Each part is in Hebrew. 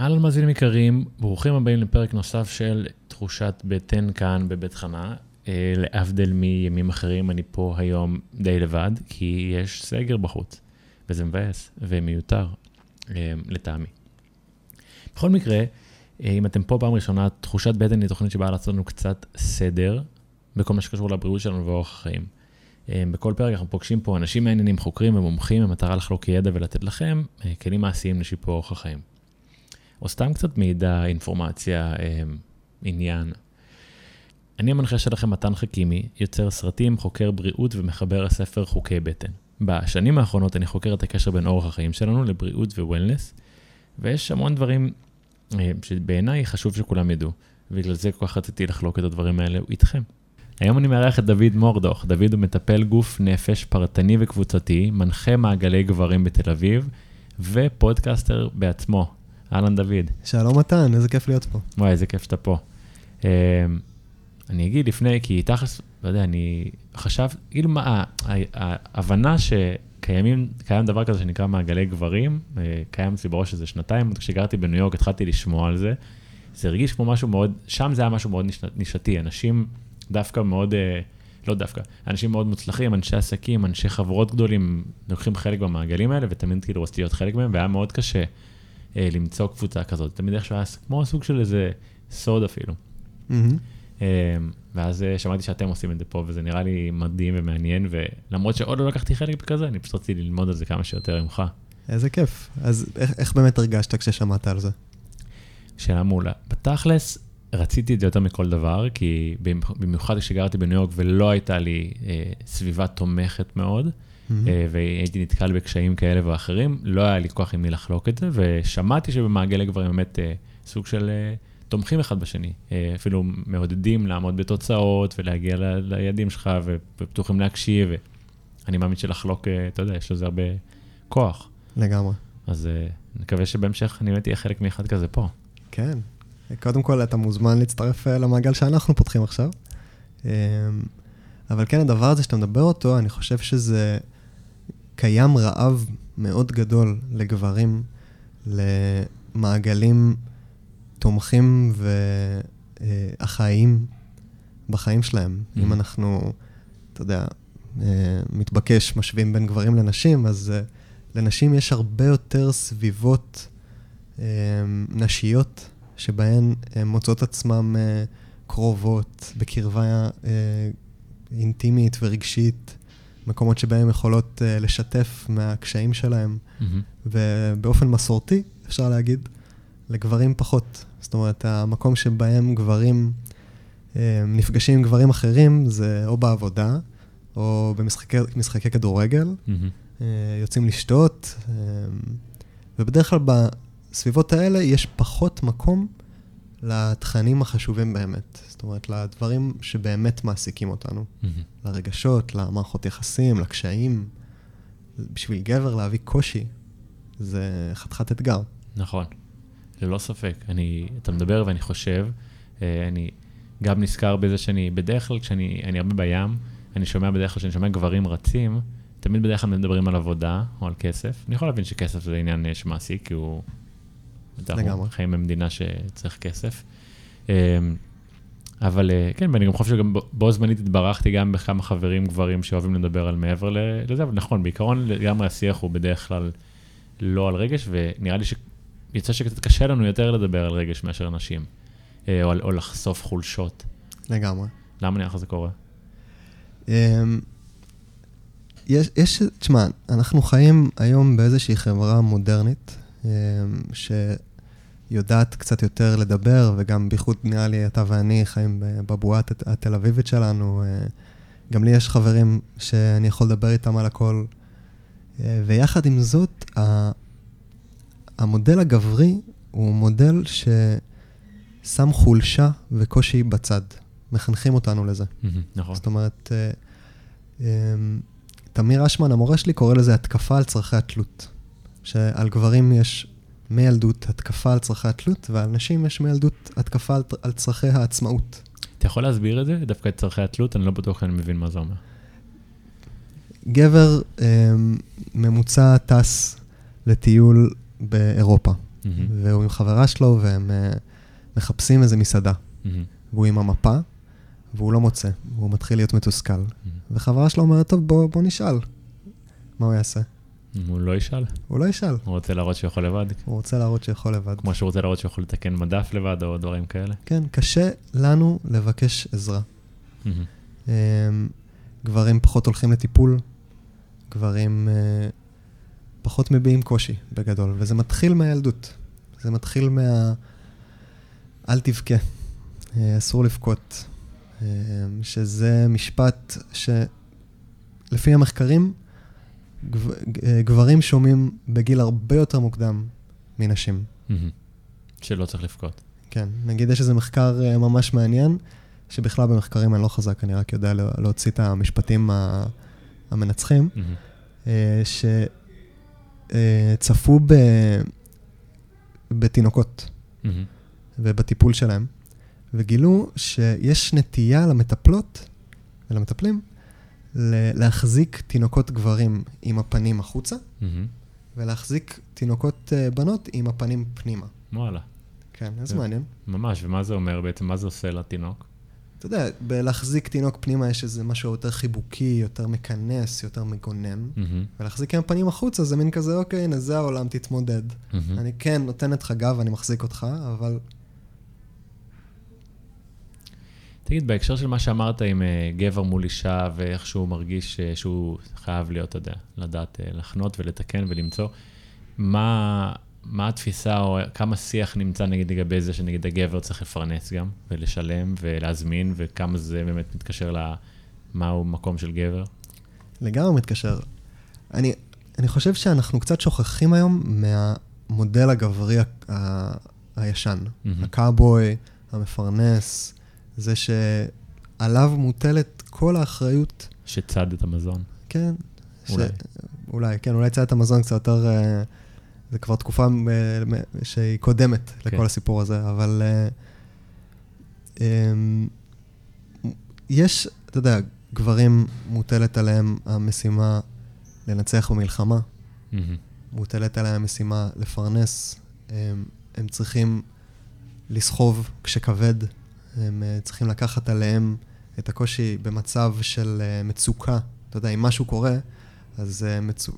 אהלן מאזינים יקרים, ברוכים הבאים לפרק נוסף של תחושת בטן כאן בבית חנה. אה, להבדיל מימים אחרים, אני פה היום די לבד, כי יש סגר בחוץ, וזה מבאס ומיותר אה, לטעמי. בכל מקרה, אה, אם אתם פה פעם ראשונה, תחושת בטן היא תוכנית שבאה לעשות לנו קצת סדר בכל מה שקשור לבריאות שלנו ואורח החיים. בכל פרק אנחנו פוגשים פה אנשים מעניינים, חוקרים ומומחים במטרה לחלוק ידע ולתת לכם כלים מעשיים לשיפור אורח החיים. או סתם קצת מידע, אינפורמציה, אה, עניין. אני המנחה שלכם מתן חכימי, יוצר סרטים, חוקר בריאות ומחבר הספר חוקי בטן. בשנים האחרונות אני חוקר את הקשר בין אורח החיים שלנו לבריאות ווולנס, ויש המון דברים אה, שבעיניי חשוב שכולם ידעו, ובגלל זה כל כך רציתי לחלוק את הדברים האלה איתכם. היום אני מארח את דוד מורדוך. דוד הוא מטפל גוף נפש פרטני וקבוצתי, מנחה מעגלי גברים בתל אביב, ופודקאסטר בעצמו. אהלן דוד. שלום מתן, איזה כיף להיות פה. וואי, איזה כיף שאתה פה. Um, אני אגיד לפני, כי תכלס, לא יודע, אני חשב, כאילו מה, ההבנה שקיימים, קיים דבר כזה שנקרא מעגלי גברים, אה, קיים אצלי בראש איזה שנתיים, כשגרתי בניו יורק התחלתי לשמוע על זה. זה הרגיש כמו משהו מאוד, שם זה היה משהו מאוד נישתי, אנשים דווקא מאוד, אה, לא דווקא, אנשים מאוד מוצלחים, אנשי עסקים, אנשי חברות גדולים, לוקחים חלק במעגלים האלה, ותמיד כאילו רציתי להיות חלק מהם, והיה מאוד קשה למצוא קבוצה כזאת. תמיד איכשהו היה כמו סוג של איזה סוד אפילו. Mm-hmm. ואז אה, שמעתי שאתם עושים את זה פה, וזה נראה לי מדהים ומעניין, ולמרות שעוד לא לקחתי חלק בכזה, אני פשוט רציתי ללמוד על זה כמה שיותר ממך. איזה כיף. אז איך, איך באמת הרגשת כששמעת על זה? שאלה מעולה. בתכלס, רציתי את זה יותר מכל דבר, כי במיוחד כשגרתי בניו יורק ולא הייתה לי אה, סביבה תומכת מאוד, mm-hmm. אה, והייתי נתקל בקשיים כאלה ואחרים, לא היה לי כוח עם מי לחלוק את זה, ושמעתי שבמעגלי גברים באמת אה, סוג של אה, תומכים אחד בשני, אפילו מעודדים לעמוד בתוצאות ולהגיע ל, ליעדים שלך, ופתוחים להקשיב, ואני מאמין שלחלוק, אתה יודע, יש לזה הרבה כוח. לגמרי. אז נקווה שבהמשך אני באמת אהיה חלק מאחד כזה פה. כן. קודם כל, אתה מוזמן להצטרף למעגל שאנחנו פותחים עכשיו. אבל כן, הדבר הזה שאתה מדבר אותו, אני חושב שזה קיים רעב מאוד גדול לגברים, למעגלים תומכים ואחראיים בחיים שלהם. Mm-hmm. אם אנחנו, אתה יודע, אה, מתבקש, משווים בין גברים לנשים, אז אה, לנשים יש הרבה יותר סביבות נשיות שבהן הן מוצאות עצמן אה, קרובות, בקרבה אה, אינטימית ורגשית, מקומות שבהם יכולות אה, לשתף מהקשיים שלהן, mm-hmm. ובאופן מסורתי, אפשר להגיד, לגברים פחות. זאת אומרת, המקום שבהם גברים נפגשים עם גברים אחרים זה או בעבודה, או במשחקי כדורגל, mm-hmm. יוצאים לשתות, ובדרך כלל בסביבות האלה יש פחות מקום לתכנים החשובים באמת. זאת אומרת, לדברים שבאמת מעסיקים אותנו. Mm-hmm. לרגשות, למערכות יחסים, לקשיים. בשביל גבר להביא קושי, זה חתיכת אתגר. נכון, ללא ספק. אני, אתה מדבר ואני חושב, אה, אני גם נזכר בזה שאני, בדרך כלל כשאני אני הרבה בים, אני שומע בדרך כלל, כשאני שומע גברים רצים, תמיד בדרך כלל מדברים על עבודה או על כסף. אני יכול להבין שכסף זה עניין שמעסיק, כי הוא לגמרי. חיים במדינה שצריך כסף. אמ, אבל אה, כן, ואני גם חושב שגם בו זמנית התברכתי גם בכמה חברים גברים שאוהבים לדבר על מעבר לזה, אבל נכון, בעיקרון לגמרי השיח הוא בדרך כלל לא על רגש, ונראה לי שיצא שקצת קשה לנו יותר לדבר על רגש מאשר נשים, אה, או, או לחשוף חולשות. לגמרי. למה נראה לך זה קורה? אמ, יש, יש, תשמע, אנחנו חיים היום באיזושהי חברה מודרנית, שיודעת קצת יותר לדבר, וגם בייחוד נראה לי אתה ואני חיים בבועה התל אביבית שלנו. אה, גם לי יש חברים שאני יכול לדבר איתם על הכל. אה, ויחד עם זאת, המודל הגברי הוא מודל ששם חולשה וקושי בצד. מחנכים אותנו לזה. נכון. זאת אומרת, אה, תמיר אשמן, המורה שלי, קורא לזה התקפה על צרכי התלות. שעל גברים יש מילדות התקפה על צרכי התלות, ועל נשים יש מילדות התקפה על, על צרכי העצמאות. אתה יכול להסביר את זה? דווקא את צרכי התלות? אני לא בטוח שאני מבין מה זה אומר. גבר אה, ממוצע טס לטיול באירופה. Mm-hmm. והוא עם חברה שלו, והם אה, מחפשים איזה מסעדה. מהמם, והוא עם המפה, והוא לא מוצא, והוא מתחיל להיות מתוסכל. מהמם. וחברה שלו אומרת, טוב, בוא, בוא נשאל. מה הוא יעשה? הוא לא ישאל, הוא לא ישאל, הוא רוצה להראות שהוא יכול לבד, הוא רוצה להראות שיכול לבד. כמו שהוא רוצה להראות שהוא יכול לתקן מדף לבד או דברים כאלה. כן, קשה לנו לבקש עזרה. אמ, גברים פחות הולכים לטיפול, גברים אה, פחות מביעים קושי בגדול, וזה מתחיל מהילדות. זה מתחיל מה... אל תבכה, אה, אסור לבכות, אה, שזה משפט שלפי המחקרים, גב- אה, גברים שומעים בגיל הרבה יותר מוקדם מנשים. שלא צריך לבכות. כן, נגיד יש איזה מחקר אה, ממש מעניין, שבכלל במחקרים אני לא חזק, אני רק יודע לה- להוציא את המשפטים המנצחים, אה, שצפו בתינוקות. מהמם, ובטיפול שלהם, וגילו שיש נטייה למטפלות ולמטפלים להחזיק תינוקות גברים עם הפנים החוצה, מהמם. ולהחזיק תינוקות אה, בנות עם הפנים פנימה. וואלה, כן, כן. מעניין. ממש, ומה זה אומר בעצם? מה זה עושה לתינוק? אתה יודע, בלהחזיק תינוק פנימה יש איזה משהו יותר חיבוקי, יותר מכנס, יותר מגונן. מהמם, ולהחזיק עם הפנים החוצה זה מין כזה, אוקיי, הנה זה העולם, תתמודד. מהמם. אני כן נותן לך גב, אני מחזיק אותך, אבל תגיד, בהקשר של מה שאמרת עם אה, גבר מול אישה ואיך שהוא מרגיש אה, שהוא חייב להיות, אתה יודע, לדעת אה, לחנות ולתקן ולמצוא, מה, מה התפיסה או כמה שיח נמצא נגיד לגבי זה שנגיד הגבר צריך לפרנס גם ולשלם ולהזמין וכמה זה באמת מתקשר למהו מקום של גבר? לגמרי מתקשר. אני, אני חושב שאנחנו קצת שוכחים היום מהמודל הגברי ה- ה- הישן. מהמם. הקאובוי, המפרנס, זה שעליו מוטלת כל האחריות, שצד את המזון. כן. אולי. אולי, כן, אולי צייד המזון קצת יותר... אה, זה כבר תקופה אה, שהיא קודמת כן. לכל הסיפור הזה, אבל אה, אמ, יש, אתה יודע, גברים מוטלת עליהם המשימה לנצח במלחמה, מהמם, מוטלת עליהם המשימה לפרנס, הם, הם צריכים לסחוב כשכבד, הם אה, צריכים לקחת עליהם את הקושי במצב של אה, מצוקה. אתה יודע, אם משהו קורה, אז אה, מצו...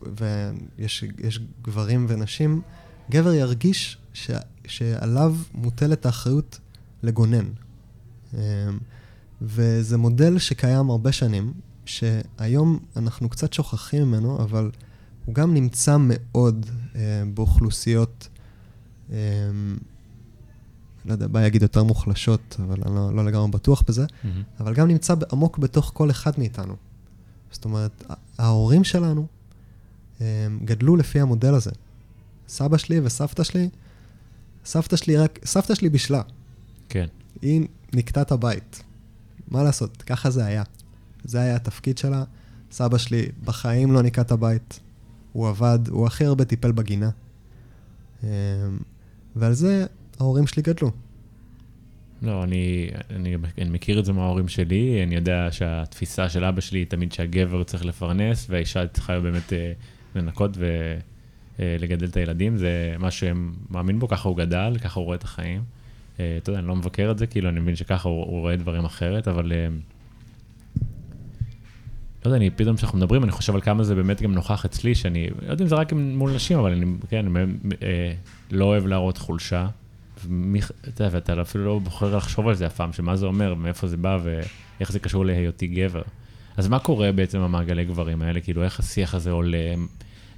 ויש יש גברים ונשים, גבר ירגיש ש... שעליו מוטלת האחריות לגונן. אמ, וזה מודל שקיים הרבה שנים, שהיום אנחנו קצת שוכחים ממנו, אבל הוא גם נמצא מאוד אה, באוכלוסיות, אה, לא יודע, בא להגיד יותר מוחלשות, אבל אני לא, לא לגמרי בטוח בזה, מהמם, אבל גם נמצא עמוק בתוך כל אחד מאיתנו. זאת אומרת, ההורים שלנו אה, גדלו לפי המודל הזה. סבא שלי וסבתא שלי, סבתא שלי רק, סבתא שלי בישלה. כן. היא נקטה את הבית. מה לעשות, ככה זה היה. זה היה התפקיד שלה. סבא שלי בחיים לא ניקה את הבית. הוא עבד, הוא הכי הרבה טיפל בגינה. אמ, ועל זה ההורים שלי גדלו. לא, אני, אני, אני מכיר את זה מההורים שלי, אני יודע שהתפיסה של אבא שלי היא תמיד שהגבר צריך לפרנס והאישה צריכה באמת אה, לנקות ולגדל את הילדים, זה מה שהם מאמין בו, ככה הוא גדל, ככה הוא רואה את החיים. אה, אתה יודע, אני לא מבקר את זה, כאילו, אני מבין שככה הוא, הוא רואה דברים אחרת, אבל... אה, לא יודע, אני פתאום כשאנחנו מדברים, אני חושב על כמה זה באמת גם נוכח אצלי, שאני, לא יודע אם זה רק מול נשים, אבל אני, כן, אני אה, לא אוהב להראות חולשה. ומי, אתה יודע, ואתה אפילו לא בוחר לחשוב על זה אף פעם, שמה זה אומר, מאיפה זה בא ואיך זה קשור להיותי גבר. אז מה קורה בעצם במעגלי גברים האלה? כאילו, איך השיח הזה עולה?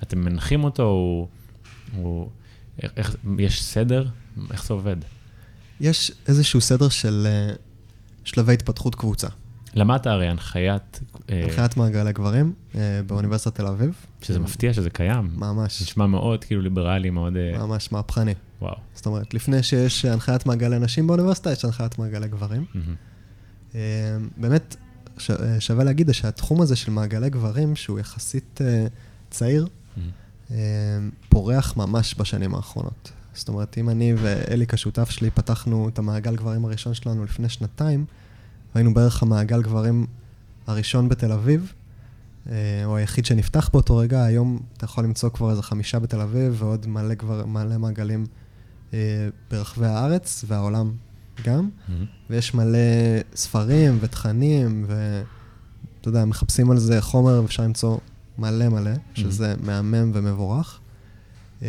אתם מנחים אותו? הוא... הוא איך, יש סדר? איך זה עובד? יש איזשהו סדר של אה, שלבי התפתחות קבוצה. למדת הרי הנחיית... אה, הנחיית מעגלי גברים אה, באוניברסיטת תל אביב. שזה מפתיע שזה קיים. ממש, נשמע מאוד כאילו ליברלי, מאוד... ממש מהפכני. וואו. זאת אומרת, לפני שיש הנחיית מעגלי נשים באוניברסיטה, יש הנחיית מעגלי גברים. מהמם. אה, באמת, ש- אה, שווה להגיד שהתחום הזה של מעגלי גברים, שהוא יחסית אה, צעיר. אה, פורח ממש בשנים האחרונות. זאת אומרת, אם אני ואליק השותף שלי פתחנו את המעגל גברים הראשון שלנו לפני שנתיים, היינו בערך המעגל גברים הראשון בתל אביב, או היחיד שנפתח באותו רגע, היום אתה יכול למצוא כבר איזה חמישה בתל אביב ועוד מלא, גבר, מלא מעגלים ברחבי הארץ והעולם גם, מהמם. ויש מלא ספרים ותכנים, ואתה יודע, מחפשים על זה חומר ואפשר למצוא מלא מלא, שזה מהמם ומבורך. אה,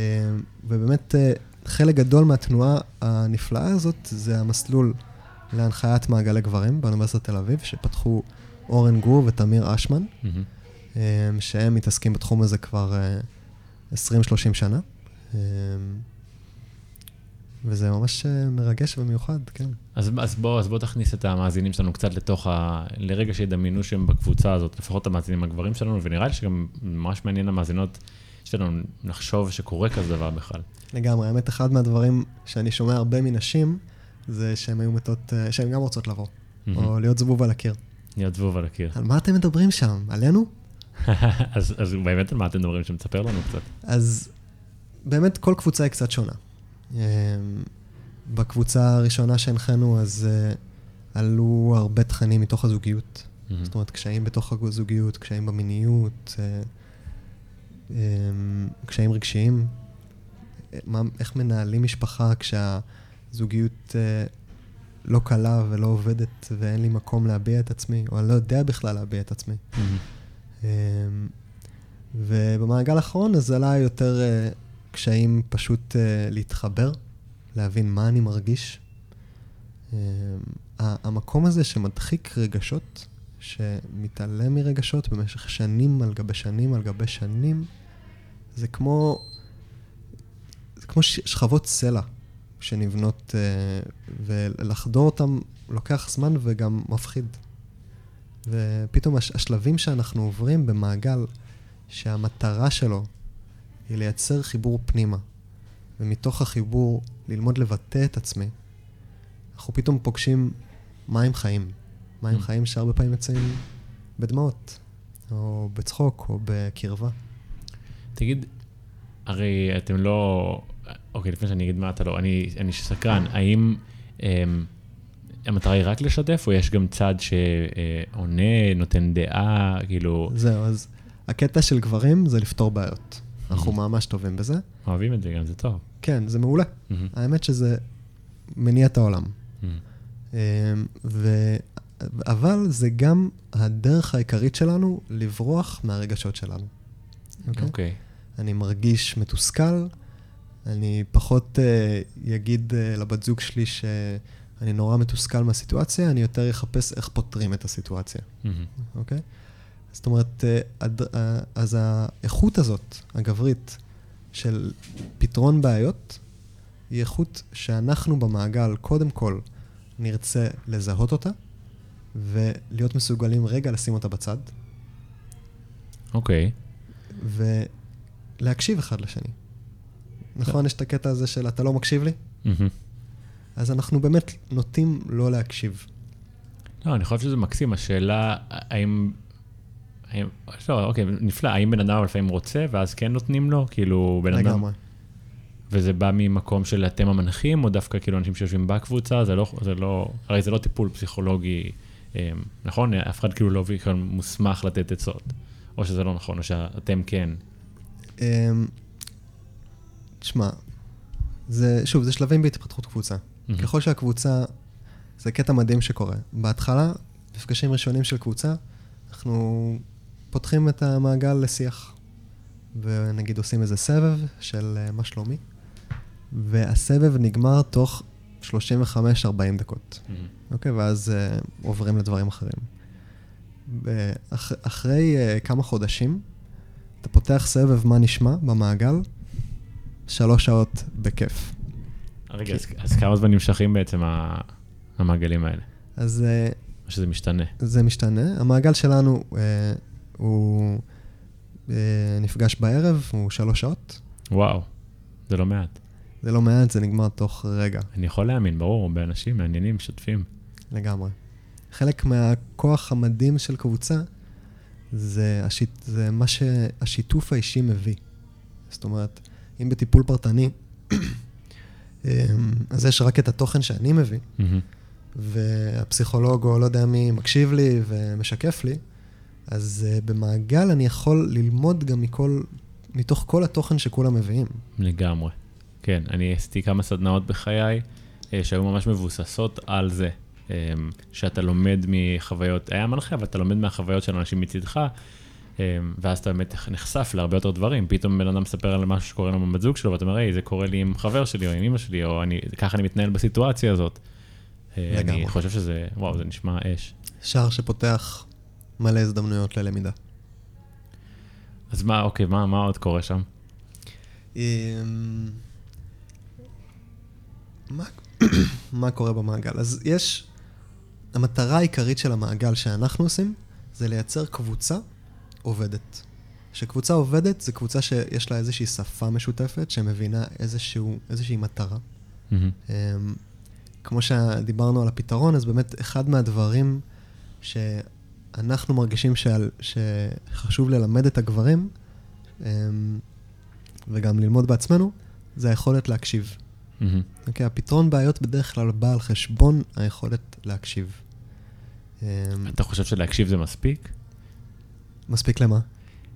ובאמת, אה, חלק גדול מהתנועה הנפלאה הזאת זה המסלול להנחיית מעגלי גברים באוניברסיטת תל אביב, שפתחו אורן גור ותמיר אשמן. אה, שהם מתעסקים בתחום הזה כבר אה, 20-30 שנה. וזה ממש אה, מרגש ומיוחד, כן. אז, אז, בוא, אז בוא תכניס את המאזינים שלנו קצת לתוך ה... לרגע שידמיינו שהם בקבוצה הזאת, לפחות המאזינים הגברים שלנו, ונראה לי שגם ממש מעניין המאזינות שלנו לחשוב שקורה כזה דבר בכלל. לגמרי. האמת, אחד מהדברים שאני שומע הרבה מנשים, זה שהן היו מתות, אה, שהן גם רוצות לבוא, או להיות זבוב על הקיר. להיות זבוב על הקיר. על מה אתם מדברים שם? עלינו? אז, אז באמת על מה אתם מדברים? שמספר לנו קצת. אז באמת כל קבוצה היא קצת שונה. אמ, בקבוצה הראשונה שהנחינו, אז אה, עלו הרבה תכנים מתוך הזוגיות. זאת אומרת, קשיים בתוך הזוגיות, קשיים במיניות, אה, אמ, קשיים רגשיים. אה, מה, איך מנהלים משפחה כשהזוגיות אה, לא קלה ולא עובדת ואין לי מקום להביע את עצמי, או אני לא יודע בכלל להביע את עצמי. מהמם. אמ, ובמעגל האחרון אז עלה יותר אה, קשיים פשוט אה, להתחבר, להבין מה אני מרגיש. ה- המקום הזה שמדחיק רגשות, שמתעלם מרגשות במשך שנים על גבי שנים על גבי שנים, זה כמו, זה כמו שכבות סלע שנבנות, אה, ולחדור אותם לוקח זמן וגם מפחיד. ופתאום הש- השלבים שאנחנו עוברים במעגל, שהמטרה שלו היא לייצר חיבור פנימה, ומתוך החיבור ללמוד לבטא את עצמי, אנחנו פתאום פוגשים מים חיים. מים Mm. חיים שהרבה פעמים יוצאים בדמעות, או בצחוק, או בקרבה. תגיד, הרי אתם לא... אוקיי, לפני שאני אגיד מה אתה לא, אני, אני סקרן, האם אמ, המטרה היא רק לשתף, או יש גם צד שעונה, נותן דעה, כאילו, זהו, אז הקטע של גברים זה לפתור בעיות. אנחנו. ממש טובים בזה. אוהבים את זה גם, זה טוב. כן, זה מעולה. האמת שזה מניע את העולם. אמ, ו... אבל זה גם הדרך העיקרית שלנו לברוח מהרגשות שלנו. אוקיי? אוקיי. אני מרגיש מתוסכל, אני פחות אגיד uh, לבת זוג שלי שאני נורא מתוסכל מהסיטואציה, אני יותר אחפש איך פותרים את הסיטואציה. אוקיי? זאת אומרת, הד... uh, אז האיכות הזאת, הגברית, של פתרון בעיות, היא איכות שאנחנו במעגל, קודם כל, נרצה לזהות אותה, ולהיות מסוגלים רגע לשים אותה בצד, אוקיי. ולהקשיב אחד לשני. נכון, יש את הקטע הזה של אתה לא מקשיב לי? מהמם. אז אנחנו באמת נוטים לא להקשיב. לא, אני חושב שזה מקסים, השאלה האם... האם, לא, אוקיי, נפלא, האם בן אדם לפעמים רוצה, ואז כן נותנים לו, כאילו, בן אדם... לגמרי. וזה בא ממקום של אתם המנחים, או דווקא כאילו אנשים שיושבים בקבוצה, זה לא, זה לא, הרי זה לא טיפול פסיכולוגי, אה, נכון? אף אחד כאילו לא כאילו מוסמך לתת עצות. או שזה לא נכון, או שאתם כן. אמ, תשמע, זה, שוב, זה שלבים בהתפתחות קבוצה. ככל שהקבוצה, זה קטע מדהים שקורה. בהתחלה, מפגשים ראשונים של קבוצה, אנחנו פותחים את המעגל לשיח. ונגיד עושים איזה סבב של אה, מה שלומי, והסבב נגמר תוך 35-40 דקות. מהמם. אוקיי, ואז uh, עוברים לדברים אחרים. ואח, אחרי uh, כמה חודשים, אתה פותח סבב מה נשמע במעגל, שלוש שעות בכיף. רגע, אז, אז כמה זמן נמשכים בעצם המעגלים האלה? אז uh, או שזה משתנה? זה משתנה. המעגל שלנו uh, הוא uh, נפגש בערב, הוא שלוש שעות. וואו, זה לא מעט. זה לא מעט, זה נגמר תוך רגע, אני יכול להאמין, ברור, הרבה אנשים מעניינים, משתפים. לגמרי. חלק מהכוח המדהים של קבוצה זה, השיט, זה מה שהשיתוף האישי מביא. זאת אומרת, אם בטיפול פרטני, אמ, אז יש רק את התוכן שאני מביא. והפסיכולוג או לא יודע מי מקשיב לי ומשקף לי, אז uh, במעגל אני יכול ללמוד גם מכל, מתוך כל התוכן שכולם מביאים. לגמרי. כן, אני עשיתי כמה סדנאות בחיי, אה, שהיו ממש מבוססות על זה, אה, שאתה לומד מחוויות, היה מנחה, אבל אתה לומד מהחוויות של אנשים מצידך, אה, ואז אתה באמת נחשף להרבה יותר דברים. פתאום בן אדם מספר על משהו שקורה לו בבת זוג שלו, ואתה אומר, היי, זה קורה לי עם חבר שלי או עם אמא שלי, או אני, ככה אני מתנהל בסיטואציה הזאת. אה, אני לגמרי. חושב שזה, וואו, זה נשמע אש. שער שפותח מלא הזדמנויות ללמידה. אז מה, אוקיי, מה, מה עוד קורה שם? אמ, מה, מה קורה במעגל? אז יש, המטרה העיקרית של המעגל שאנחנו עושים, זה לייצר קבוצה עובדת. שקבוצה עובדת זה קבוצה שיש לה איזושהי שפה משותפת, שמבינה איזשהו, איזושהי מטרה. אמ, כמו שדיברנו על הפתרון, אז באמת אחד מהדברים שאנחנו מרגישים שעל, שחשוב ללמד את הגברים, אמ, וגם ללמוד בעצמנו, זה היכולת להקשיב. מהמם. אוקיי, הפתרון בעיות בדרך כלל בא על חשבון היכולת להקשיב. אמ, אתה חושב שלהקשיב זה מספיק? מספיק למה?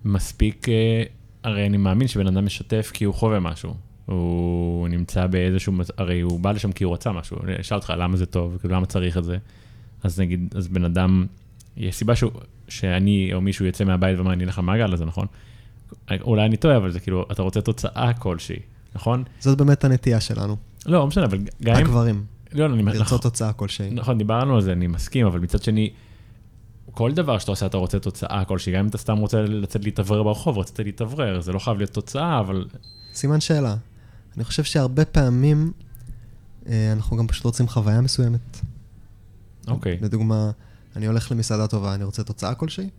מספיק, אה, הרי אני מאמין שבן אדם משתף כי הוא חווה משהו. הוא נמצא באיזשהו, הרי הוא בא לשם כי הוא רצה משהו. אני אשאל אותך למה זה טוב, כאילו למה צריך את זה. אז נגיד, אז בן אדם, יש סיבה שהוא, שאני או מישהו יצא מהבית ואומר, אני אלך למעגל הזה, נכון? אולי אני טועה, אבל זה כאילו, אתה רוצה תוצאה כלשהי, נכון? זאת באמת הנטייה שלנו, לא, לא משנה, אבל גם אם... הגברים, לא, לא, אני... לרצות תוצאה כלשהי. נכון, דיברנו על זה, אני מסכים, אבל מצד שני, כל דבר שאתה עושה, אתה רוצה תוצאה כלשהי, גם אם אתה סתם רוצה לצאת להתאוורר ברחוב, רצית להתאוורר, זה לא חייב להיות תוצאה, אבל... סימן שאלה. אני חושב שהרבה פעמים אה, אנחנו גם פשוט רוצים חוויה מסוימת. אוקיי, לדוגמה, אני הולך למסעדה טובה, אני רוצה תוצאה כלשהי?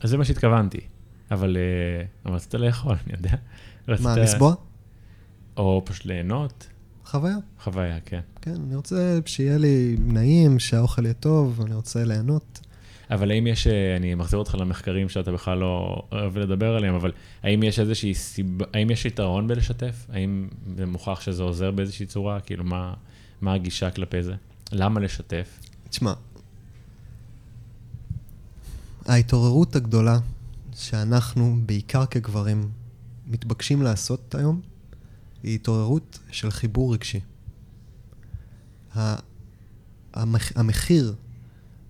אז זה מה שהתכוונתי. אבל אה, רצית לאכול, אני יודע. מה, לסבוע? או פשוט ליהנות, חוויה. חוויה, כן. כן, אני רוצה שיהיה לי נעים, שהאוכל יהיה טוב, אני רוצה ליהנות. אבל האם יש, אה, אני מחזיר אותך למחקרים שאתה בכלל לא אוהב לדבר עליהם, אבל האם יש איזושהי סיבה, האם יש יתרון בלשתף? האם זה מוכח שזה עוזר באיזושהי צורה? כאילו, מה, מה הגישה כלפי זה? למה לשתף? תשמע, ההתעוררות הגדולה שאנחנו, בעיקר כגברים, מתבקשים לעשות היום, היא התעוררות של חיבור רגשי. המחיר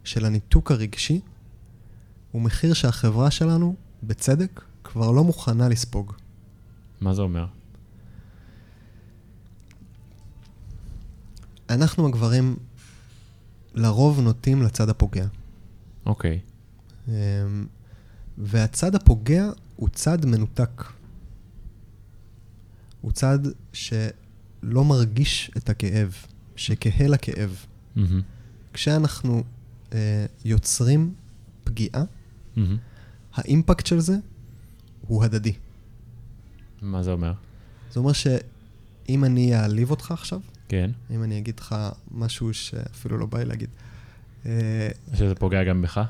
של הניתוק הרגשי הוא מחיר שהחברה שלנו, בצדק, כבר לא מוכנה לספוג. מה זה אומר? אנחנו הגברים לרוב נוטים לצד הפוגע. אוקיי. אמ, והצד הפוגע הוא צד מנותק. הוא צד שלא מרגיש את הכאב, שכהה לכאב. מהמם, כשאנחנו אה, יוצרים פגיעה, מהמם. האימפקט של זה הוא הדדי. מה זה אומר? זה אומר שאם אני אעליב אותך עכשיו, כן. אם אני אגיד לך משהו שאפילו לא בא לי להגיד, אה, שזה פוגע גם בך?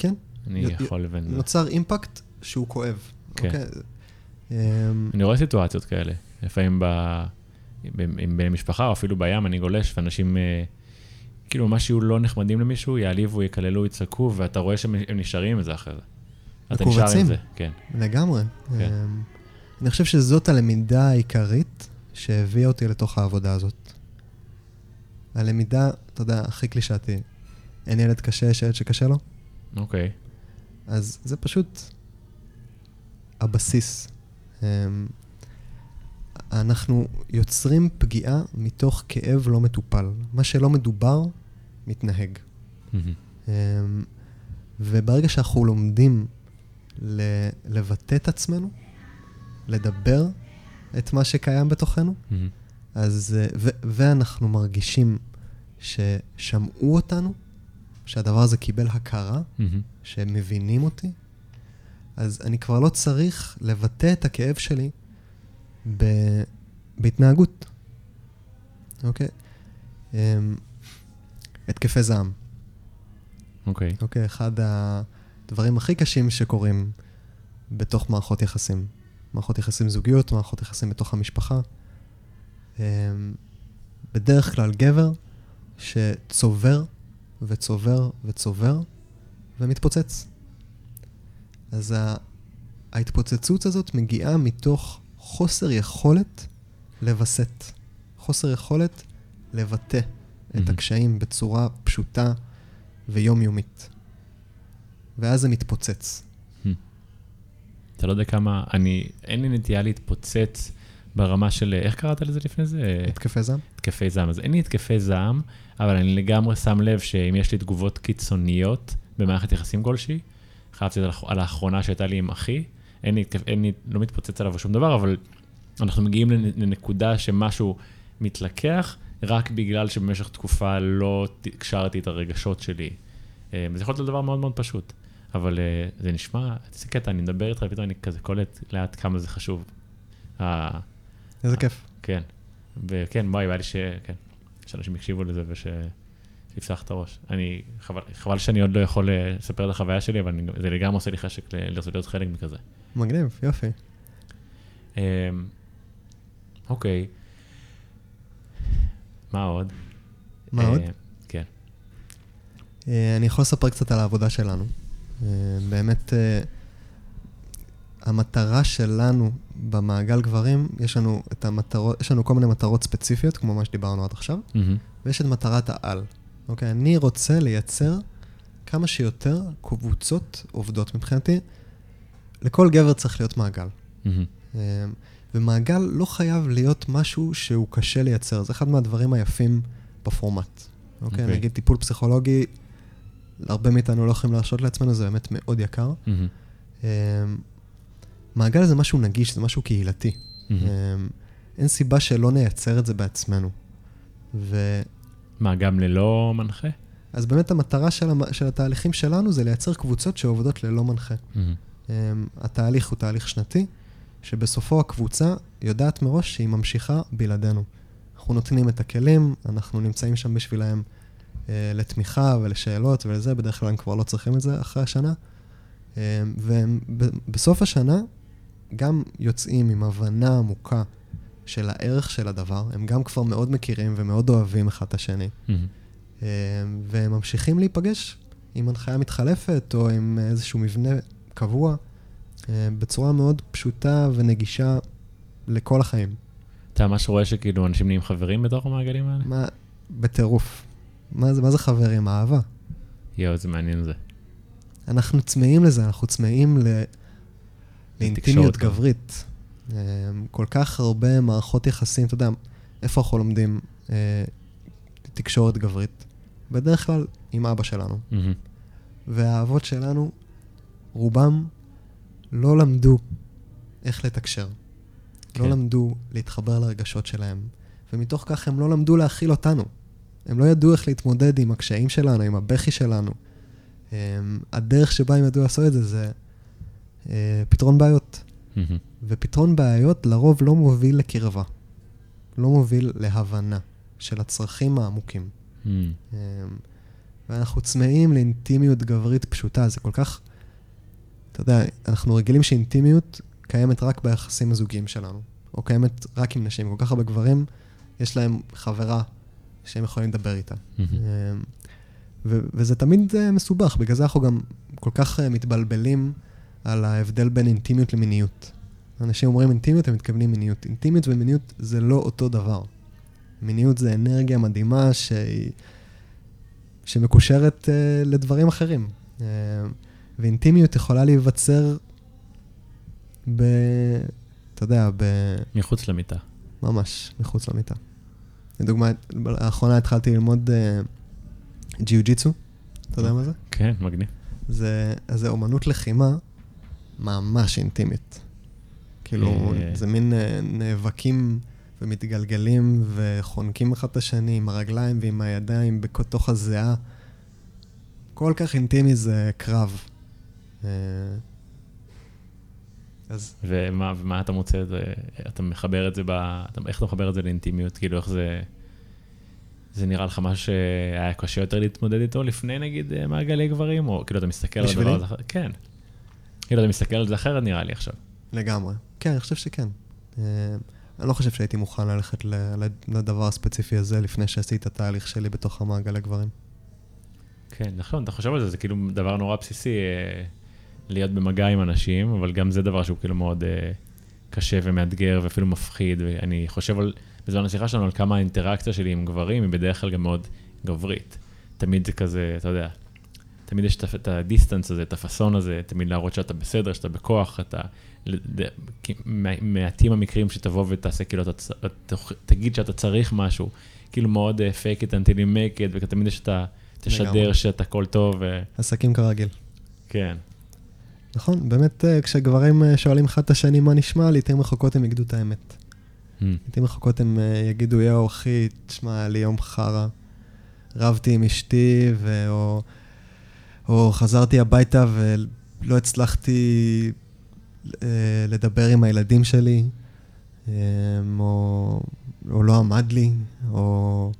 כן, אני י- יכול לבין זה. נוצר אימפקט שהוא כואב. כן. אוקיי? אמ, אני רואה סיטואציות כאלה. לפעמים ב... עם בני משפחה, או אפילו בים, אני גולש, ואנשים, אה, כאילו, ממש יהיו לא נחמדים למישהו, יעליבו, יקללו, יצעקו, ואתה רואה שהם הם נשארים עם זה אחרי זה. אתה נשאר עם. זה, כן. לגמרי. כן. אמ, אני חושב שזאת הלמידה העיקרית שהביאה אותי לתוך העבודה הזאת. הלמידה, אתה יודע, הכי קלישאתי. אין ילד קשה, יש ילד שקשה לו. אוקיי. אז זה פשוט הבסיס. אמ, אנחנו יוצרים פגיעה מתוך כאב לא מטופל. מה שלא מדובר, מתנהג. אמ, וברגע שאנחנו לומדים לבטא את עצמנו, לדבר את מה שקיים בתוכנו. אז, אה, ו- ואנחנו מרגישים ששמעו אותנו, שהדבר הזה קיבל הכרה, מהמם. שהם מבינים אותי, אז אני כבר לא צריך לבטא את הכאב שלי ב- בהתנהגות, אוקיי? אמ, התקפי זעם. אוקיי. אוקיי, אחד הדברים הכי קשים שקורים בתוך מערכות יחסים. מערכות יחסים זוגיות, מערכות יחסים בתוך המשפחה. אמ, בדרך כלל גבר שצובר וצובר וצובר ומתפוצץ. אז ההתפוצצות הזאת מגיעה מתוך חוסר יכולת לווסת. חוסר יכולת לבטא את מהמם. הקשיים בצורה פשוטה ויומיומית. ואז זה מתפוצץ. אתה לא יודע כמה, אני, אין לי נטייה להתפוצץ ברמה של, איך קראת לזה לפני זה? התקפי זעם? התקפי זעם. אז אין לי התקפי זעם, אבל אני לגמרי שם לב שאם יש לי תגובות קיצוניות במערכת יחסים כלשהי, חייבתי את זה על האחרונה שהייתה לי עם אחי, אין לי, אין לי, לא מתפוצץ עליו שום דבר, אבל אנחנו מגיעים לנ- לנקודה שמשהו מתלקח, רק בגלל שבמשך תקופה לא הקשרתי את הרגשות שלי. אה, זה יכול להיות דבר מאוד מאוד פשוט, אבל אה, זה נשמע, איזה קטע, אני מדבר איתך, ופתאום אני כזה קולט לאט כמה זה חשוב. אה, איזה כיף. כן, וכן, וואי, בא לי ש... כן, שאנשים יקשיבו לזה וש... שיפתח את הראש. אני, חבל, חבל שאני עוד לא יכול אה, לספר את החוויה שלי, אבל אני, זה לגמרי עושה לי חשק לרצות להיות חלק מכזה. מגניב, יופי. אמ, אוקיי. מה עוד? מה עוד? אה, כן. אה, אני יכול לספר קצת על העבודה שלנו. באמת, המטרה שלנו במעגל גברים, יש לנו, את המטרות, יש לנו כל מיני מטרות ספציפיות, כמו מה שדיברנו עד עכשיו, מהמם. ויש את מטרת העל. אוקיי? אני רוצה לייצר כמה שיותר קבוצות עובדות מבחינתי. לכל גבר צריך להיות מעגל. אה, ומעגל לא חייב להיות משהו שהוא קשה לייצר, זה אחד מהדברים היפים בפורמט. אוקיי? אוקיי. נגיד טיפול פסיכולוגי, הרבה מאיתנו לא יכולים להרשות לעצמנו, זה באמת מאוד יקר. מהמם. אה, מעגל זה משהו נגיש, זה משהו קהילתי. אה, אין סיבה שלא נייצר את זה בעצמנו. ו... מה, גם ללא מנחה? אז באמת המטרה של, המ... של התהליכים שלנו זה לייצר קבוצות שעובדות ללא מנחה. Um, התהליך הוא תהליך שנתי, שבסופו הקבוצה יודעת מראש שהיא ממשיכה בלעדינו. אנחנו נותנים את הכלים, אנחנו נמצאים שם בשבילהם uh, לתמיכה ולשאלות ולזה, בדרך כלל הם כבר לא צריכים את זה אחרי השנה. Um, ובסוף השנה גם יוצאים עם הבנה עמוקה של הערך של הדבר, הם גם כבר מאוד מכירים ומאוד אוהבים אחד את השני. מהמם. אה, והם ממשיכים להיפגש עם הנחיה מתחלפת או עם איזשהו מבנה קבוע, אה, בצורה מאוד פשוטה ונגישה לכל החיים. אתה ממש רואה שכאילו אנשים נהיים חברים בתוך המעגלים האלה? מה, בטירוף. מה זה, מה זה חברים? אהבה. יואו, זה מעניין זה. אנחנו צמאים לזה, אנחנו צמאים ל... לאינטימיות. גברית. אה, כל כך הרבה מערכות יחסים, אתה יודע, איפה אנחנו לומדים אה, תקשורת גברית? בדרך כלל עם אבא שלנו. והאבות שלנו, רובם לא למדו איך לתקשר. כן. לא למדו להתחבר לרגשות שלהם, ומתוך כך הם לא למדו להכיל אותנו. הם לא ידעו איך להתמודד עם הקשיים שלנו, עם הבכי שלנו. הם, הדרך שבה הם ידעו לעשות את זה זה פתרון בעיות. ופתרון בעיות לרוב לא מוביל לקרבה. לא מוביל להבנה של הצרכים העמוקים. אמ, ואנחנו צמאים לאינטימיות גברית פשוטה, זה כל כך... אתה יודע, אנחנו רגילים שאינטימיות קיימת רק ביחסים הזוגיים שלנו, או קיימת רק עם נשים. כל כך הרבה גברים, יש להם חברה שהם יכולים לדבר איתה. אמ, ו- וזה תמיד אה, מסובך, בגלל זה אנחנו גם כל כך אה, מתבלבלים על ההבדל בין אינטימיות למיניות. אנשים אומרים אינטימיות, הם מתכוונים מיניות. אינטימיות ומיניות זה לא אותו דבר. מיניות זה אנרגיה מדהימה שהיא... שמקושרת uh, לדברים אחרים. Uh, ואינטימיות יכולה להיווצר ב... אתה יודע, ב... מחוץ למיטה. ממש מחוץ למיטה. לדוגמה, לאחרונה התחלתי ללמוד uh, ג'יו-ג'יצו. אתה יודע מה זה? כן, מגניב. זה, זה אומנות לחימה ממש אינטימית. כאילו, אה. זה מין אה, נאבקים ומתגלגלים וחונקים אחד את השני עם הרגליים ועם הידיים בתוך הזיעה. כל כך אינטימי זה קרב. אה, אז ומה, ומה אתה מוצא את זה, אתה מחבר את זה ב... אתה, איך אתה מחבר את זה לאינטימיות? כאילו, איך זה... זה נראה לך מה שהיה קשה יותר להתמודד איתו לפני, נגיד, מעגלי גברים? או כאילו, אתה מסתכל על? הדבר הזה? כן. כאילו, אתה מסתכל על זה אחרת, נראה לי עכשיו. לגמרי. כן, אני חושב שכן. אה, אני לא חושב שהייתי מוכן ללכת לדבר הספציפי הזה לפני שעשיתי את התהליך שלי בתוך המעגלי גברים. כן, נכון, אתה חושב על זה, זה כאילו דבר נורא בסיסי, אה, להיות במגע עם אנשים, אבל גם זה דבר שהוא כאילו מאוד אה, קשה ומאתגר ואפילו מפחיד, ואני חושב על, בזמן השיחה שלנו, על כמה האינטראקציה שלי עם גברים היא בדרך כלל גם מאוד גברית. תמיד זה כזה, אתה יודע, תמיד יש את הדיסטנס הזה, את הפאסון הזה, תמיד להראות שאתה בסדר, שאתה בכוח, אתה... מעטים המקרים שתבוא ותעשה, כאילו, אתה תגיד שאתה צריך משהו, כאילו מאוד uh, fake it until you make it, ותמיד יש את ה... תשדר שאתה הכל טוב. עסקים כרגיל. כן. נכון, באמת אה, כשגברים אה, שואלים אחד את השני מה נשמע, לעיתים רחוקות הם יגידו את האמת. Hmm. לעיתים רחוקות הם יגידו, יואו אחי, תשמע, היה לי יום חרא. רבתי עם אשתי, ו... או, או חזרתי הביתה ולא הצלחתי לדבר עם הילדים שלי, או, או לא עמד לי, או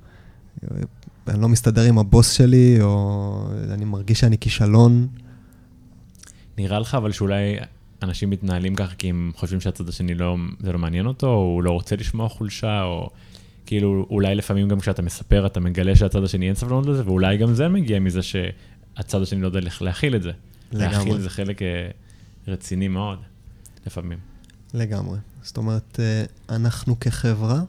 אני לא מסתדר עם הבוס שלי, או אני מרגיש שאני כישלון. נראה לך אבל שאולי אנשים מתנהלים ככה כי הם חושבים שהצד השני לא, זה לא מעניין אותו, או הוא לא רוצה לשמוע חולשה, או כאילו אולי לפעמים גם כשאתה מספר אתה מגלה שהצד השני אין סבלנות לזה, ואולי גם זה מגיע מזה שהצד השני לא יודע להכיל את זה. לגמרי. להכיל זה חלק אה, רציני מאוד, לפעמים. לגמרי. זאת אומרת, אה, אנחנו כחברה,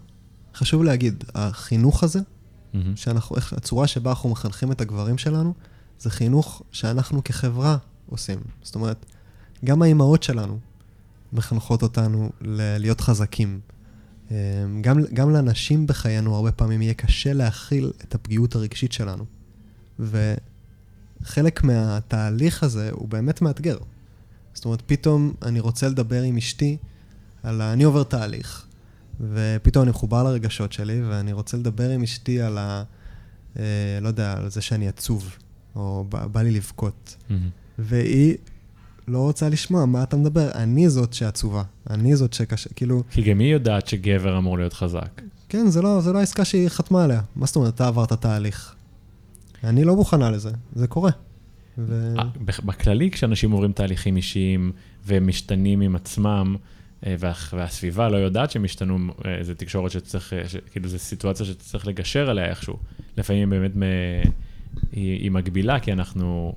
חשוב להגיד, החינוך הזה, mm-hmm. שאנחנו, איך, הצורה שבה אנחנו מחנכים את הגברים שלנו, זה חינוך שאנחנו כחברה עושים. זאת אומרת, גם האימהות שלנו מחנכות אותנו ל- להיות חזקים. אה, גם, גם לאנשים בחיינו הרבה פעמים יהיה קשה להכיל את הפגיעות הרגשית שלנו. וחלק מהתהליך הזה הוא באמת מאתגר. זאת אומרת, פתאום אני רוצה לדבר עם אשתי על ה... אני עובר תהליך, ופתאום אני מחובר לרגשות שלי, ואני רוצה לדבר עם אשתי על ה... אה, לא יודע, על זה שאני עצוב, או בא, בא לי לבכות. Mm-hmm. והיא לא רוצה לשמוע מה אתה מדבר, אני זאת שעצובה, אני זאת שקשה, כאילו... כי גם היא יודעת שגבר אמור להיות חזק. כן, זה לא, זה לא העסקה שהיא חתמה עליה. מה זאת אומרת, אתה עברת תהליך. אני לא מוכנה לזה, זה קורה. ו... אה, בכללי, כשאנשים עוברים תהליכים אישיים ומשתנים עם עצמם, אה, וה, והסביבה לא יודעת שהם השתנו, אה, זו תקשורת שצריך, ש, כאילו זו סיטואציה שצריך לגשר עליה איכשהו. לפעמים באמת מ, היא, היא מגבילה, כי אנחנו...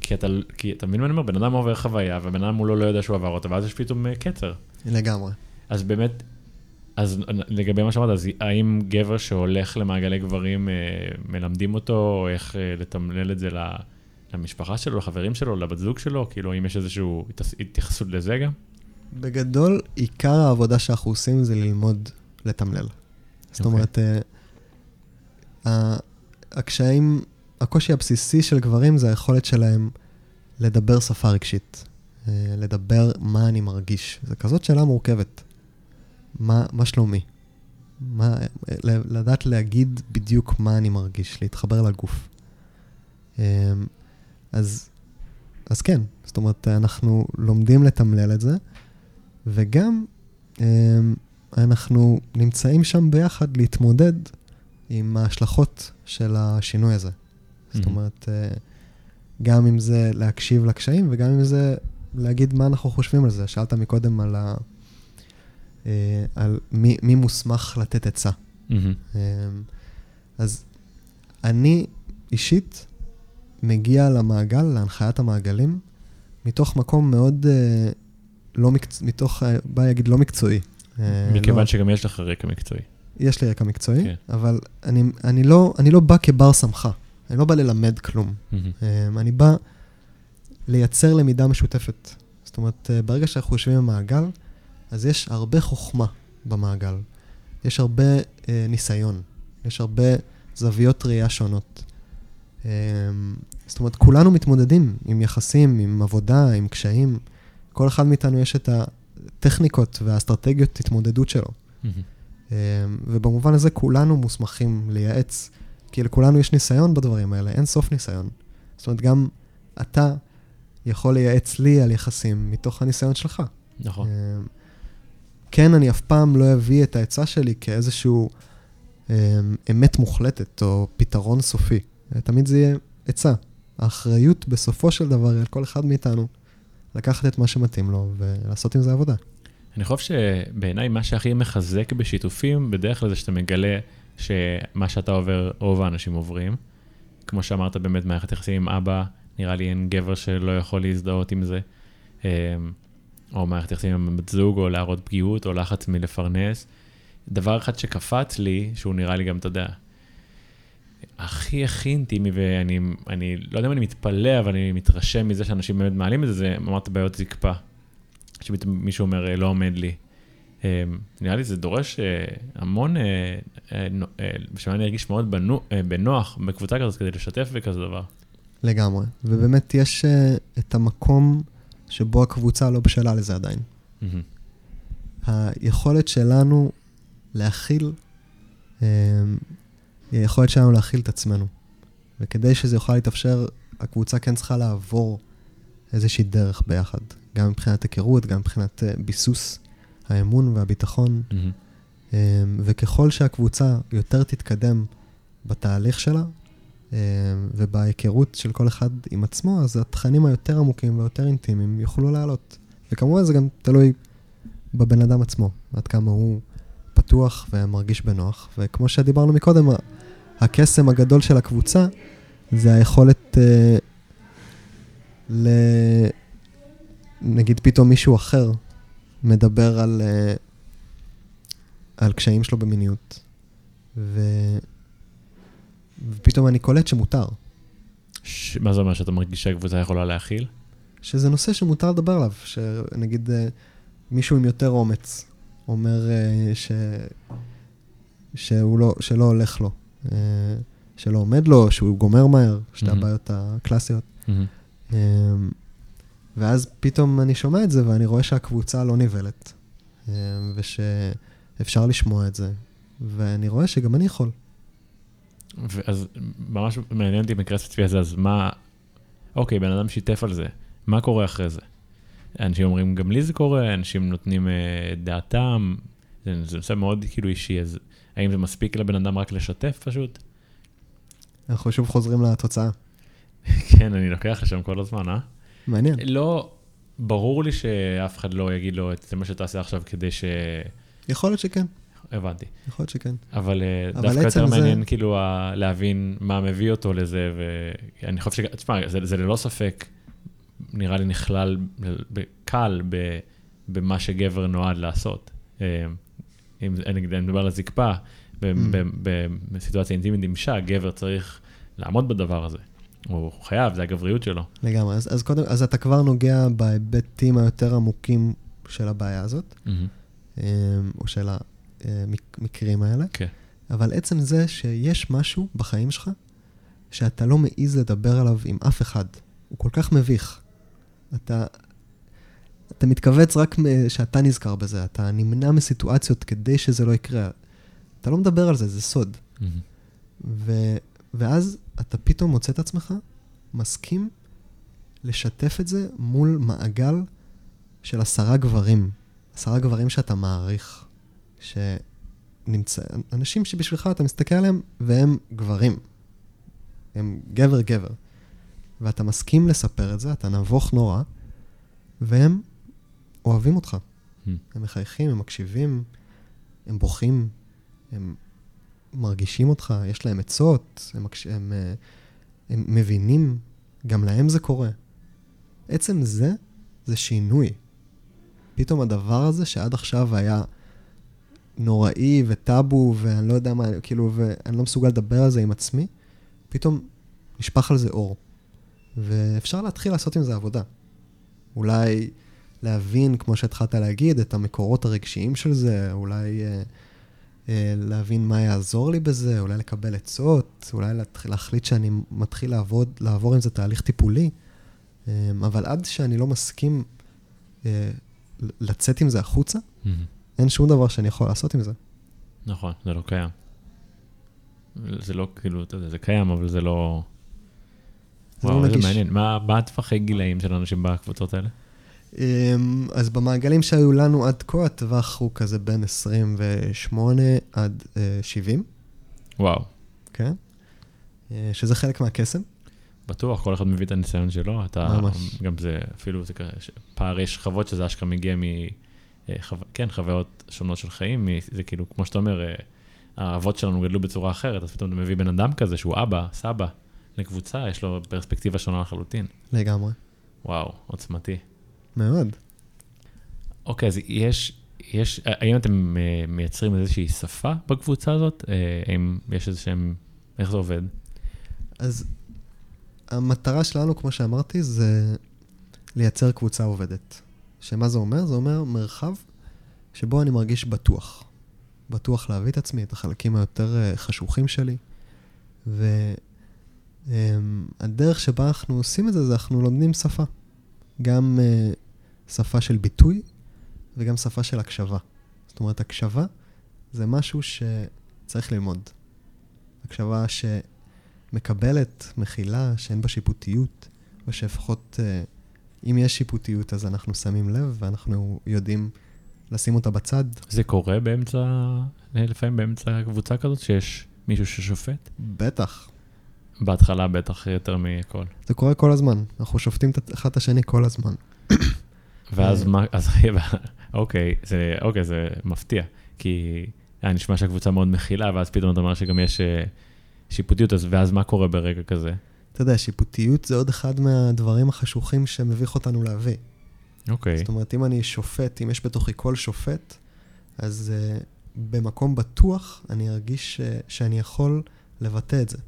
כי אתה, כי אתה מבין מה אני אומר? בן אדם עובר חוויה, ובן אדם מולו לא יודע שהוא עבר אותה, ואז יש פתאום קצר. לגמרי. אז באמת, אז לגבי מה שאמרת, אז האם גבר שהולך למעגלי גברים, אה, מלמדים אותו איך אה, לתמלל את זה למשפחה שלו, לחברים שלו, לבת זוג שלו? כאילו, האם יש איזושהי התייחסות לזה גם? בגדול, עיקר העבודה שאנחנו עושים זה ללמוד לתמלל. זאת okay. אוקיי. אומרת, אה, הקשיים, הקושי הבסיסי של גברים זה היכולת שלהם לדבר שפה רגשית, לדבר מה אני מרגיש. זו כזאת שאלה מורכבת. מה, מה שלומי? מה, לדעת להגיד בדיוק מה אני מרגיש, להתחבר לגוף. אמ, אז, אז כן, זאת אומרת, אנחנו לומדים לתמלל את זה, וגם אמ, אנחנו נמצאים שם ביחד להתמודד עם ההשלכות של השינוי הזה. Mm-hmm. זאת אומרת, אה, גם אם זה להקשיב לקשיים וגם אם זה להגיד מה אנחנו חושבים על זה. שאלת מקודם על ה... אה, על מי, מי מוסמך לתת עצה. Mm-hmm. אה, אז אני אישית מגיע למעגל, להנחיית המעגלים, מתוך מקום מאוד אה, לא מקצועי, מתוך, בא להגיד, לא מקצועי. מכיוון לא... שגם יש לך רקע מקצועי. יש לי רקע מקצועי, כן. אבל אני, אני, לא, אני לא בא כבר סמכה, אני לא בא ללמד כלום. Mm-hmm. אני בא לייצר למידה משותפת. זאת אומרת, ברגע שאנחנו יושבים במעגל, אז יש הרבה חוכמה במעגל. יש הרבה אה, ניסיון, יש הרבה זוויות ראייה שונות. אה, זאת אומרת, כולנו מתמודדים עם יחסים, עם עבודה, עם קשיים. כל אחד מאיתנו יש את הטכניקות והאסטרטגיות התמודדות שלו. Mm-hmm. אה, ובמובן הזה כולנו מוסמכים לייעץ, כי לכולנו יש ניסיון בדברים האלה, אין סוף ניסיון. זאת אומרת, גם אתה יכול לייעץ לי על יחסים מתוך הניסיון שלך. נכון. אה, כן, אני אף פעם לא אביא את העצה שלי כאיזשהו אה, אמת מוחלטת או פתרון סופי. תמיד זה יהיה עצה. האחריות בסופו של דבר היא על כל אחד מאיתנו לקחת את מה שמתאים לו ולעשות עם זה עבודה. אני חושב שבעיניי מה שהכי מחזק בשיתופים, בדרך כלל זה שאתה מגלה שמה שאתה עובר, רוב האנשים עוברים. כמו שאמרת, באמת מערכת יחסים עם אבא, נראה לי אין גבר שלא יכול להזדהות עם זה. אמ, או מערכת יחסים עם בת זוג, או להראות פגיעות, או לחץ מלפרנס. דבר אחד שקפץ לי, שהוא נראה לי גם, אתה יודע, הכי הכי אינטימי, ואני אני, לא יודע אם אני מתפלא, אבל אני מתרשם מזה שאנשים באמת מעלים את זה, זה אמרת בעיות זקפה. שמישהו אומר, לא עומד לי. אה, נראה לי זה דורש אה, המון, בשביל אני ארגיש מאוד בנוח בקבוצה כזאת כדי לשתף בכזה דבר. לגמרי, ובאמת יש את המקום שבו הקבוצה לא בשלה לזה עדיין. היכולת שלנו להכיל, היא היכולת שלנו להכיל את עצמנו. וכדי שזה יוכל להתאפשר, הקבוצה כן צריכה לעבור איזושהי דרך ביחד, גם מבחינת היכרות, גם מבחינת ביסוס האמון והביטחון. Mm-hmm. וככל שהקבוצה יותר תתקדם בתהליך שלה, ובהיכרות של כל אחד עם עצמו, אז התכנים היותר עמוקים ויותר אינטימיים יוכלו לעלות. וכמובן זה גם תלוי בבן אדם עצמו, עד כמה הוא פתוח ומרגיש בנוח. וכמו שדיברנו מקודם, הקסם הגדול של הקבוצה זה היכולת אה, ל... נגיד פתאום מישהו אחר מדבר על, אה, על קשיים שלו במיניות, ו... ופתאום אני קולט שמותר. ש... מה זה אומר, שאתה מרגיש שהקבוצה יכולה להכיל? שזה נושא שמותר לדבר עליו, שנגיד אה, מישהו עם יותר אומץ אומר אה, ש... שהוא לא, שלא הולך לו, אה, שלא עומד לו, שהוא גומר מהר, שתי mm-hmm. הבעיות הקלאסיות. Mm-hmm. ואז פתאום אני שומע את זה ואני רואה שהקבוצה לא נבלת, ושאפשר לשמוע את זה, ואני רואה שגם אני יכול. אז ממש מעניין אותי מקרה ספציפי הזה, אז מה, אוקיי, בן אדם שיתף על זה, מה קורה אחרי זה? אנשים אומרים, גם לי זה קורה, אנשים נותנים uh, דעתם, זה, זה נושא מאוד כאילו אישי, אז האם זה מספיק לבן אדם רק לשתף פשוט? אנחנו שוב חוזרים לתוצאה. כן, אני לוקח לשם כל הזמן, אה? מעניין. לא, ברור לי שאף אחד לא יגיד לו, זה מה שתעשה עכשיו כדי ש... יכול להיות שכן. הבנתי. יכול להיות שכן. אבל, אה, אבל דווקא יותר זה... מעניין כאילו להבין מה מביא אותו לזה, ואני חושב ש... תשמע, זה, זה ללא ספק, נראה לי נכלל קל ב, במה שגבר נועד לעשות. אה, אם אני מדבר על הזקפה, mm. בסיטואציה אינטימית עם אישה, גבר צריך לעמוד בדבר הזה. הוא חייב, זה הגבריות שלו. לגמרי, אז, אז קודם, אז אתה כבר נוגע בהיבטים היותר עמוקים של הבעיה הזאת, mm-hmm. או של המקרים האלה. כן. אבל עצם זה שיש משהו בחיים שלך שאתה לא מעז לדבר עליו עם אף אחד, הוא כל כך מביך. אתה, אתה מתכווץ רק שאתה נזכר בזה, אתה נמנע מסיטואציות כדי שזה לא יקרה. אתה לא מדבר על זה, זה סוד. Mm-hmm. ו, ואז אתה פתאום מוצא את עצמך מסכים לשתף את זה מול מעגל של עשרה גברים. עשרה גברים שאתה מעריך. שנמצא, אנשים שבשבילך אתה מסתכל עליהם והם גברים. הם גבר-גבר. ואתה מסכים לספר את זה, אתה נבוך נורא, והם אוהבים אותך. Hmm. הם מחייכים, הם מקשיבים, הם בוכים, הם מרגישים אותך, יש להם עצות, הם, מקש... הם, אה, הם מבינים, גם להם זה קורה. עצם זה, זה שינוי. פתאום הדבר הזה שעד עכשיו היה נוראי וטאבו, ואני לא יודע מה, כאילו, ואני לא מסוגל לדבר על זה עם עצמי, פתאום נשפך על זה אור. ואפשר להתחיל לעשות עם זה עבודה. אולי להבין, כמו שהתחלת להגיד, את המקורות הרגשיים של זה, אולי אה, אה, להבין מה יעזור לי בזה, אולי לקבל עצות, אולי להתחיל, להחליט שאני מתחיל לעבוד, לעבור עם זה תהליך טיפולי. אה, אבל עד שאני לא מסכים אה, לצאת עם זה החוצה, mm-hmm. אין שום דבר שאני יכול לעשות עם זה. נכון, זה לא קיים. זה לא, כאילו, אתה יודע, זה קיים, אבל זה לא... זה וואו, לא זה מעניין. מה, מה הטווחי גילאים של אנשים בקבוצות האלה? אמ, אז במעגלים שהיו לנו עד כה, הטווח הוא כזה בין 28 עד 70. אה, וואו. כן. אה, שזה חלק מהקסם. בטוח, כל אחד מביא את הניסיון שלו. אתה, ממש. גם זה, אפילו זה כזה, פערי שכבות שזה אשכרה מגיע מ... חו... כן, חוויות שונות של חיים, זה כאילו, כמו שאתה אומר, אה, האבות שלנו גדלו בצורה אחרת, אז פתאום אתה מביא בן אדם כזה שהוא אבא, סבא, לקבוצה, יש לו פרספקטיבה שונה לחלוטין. לגמרי. וואו, עוצמתי. מאוד. אוקיי, אז יש, יש, האם אתם אה, מייצרים איזושהי שפה בקבוצה הזאת? אה, האם יש איזה שהם, איך זה עובד? אז המטרה שלנו, כמו שאמרתי, זה לייצר קבוצה עובדת. שמה זה אומר? זה אומר מרחב שבו אני מרגיש בטוח. בטוח להביא את עצמי, את החלקים היותר אה, חשוכים שלי. והדרך שבה אנחנו עושים את זה, זה אנחנו לומדים שפה. גם uh, שפה של ביטוי וגם שפה של הקשבה. זאת אומרת, הקשבה זה משהו שצריך ללמוד. הקשבה שמקבלת, מכילה, שאין בה שיפוטיות, ושלפחות uh, אם יש שיפוטיות אז אנחנו שמים לב ואנחנו יודעים לשים אותה בצד. זה קורה באמצע, לפעמים באמצע קבוצה כזאת, שיש מישהו ששופט? בטח. בהתחלה בטח יותר מכל. זה קורה כל הזמן, אנחנו שופטים אחד את השני כל הזמן. ואז מה, אז אוקיי, זה, אוקיי, זה מפתיע, כי היה נשמע שהקבוצה מאוד מכילה, ואז פתאום אתה אומר שגם יש אה, שיפוטיות, אז ואז מה קורה ברגע כזה? אתה יודע, שיפוטיות זה עוד אחד מהדברים החשוכים שמביך אותנו להביא. אוקיי. זאת אומרת, אם אני שופט, אם יש בתוכי כל שופט, אז uh, במקום בטוח אני ארגיש uh, שאני יכול לבטא את זה.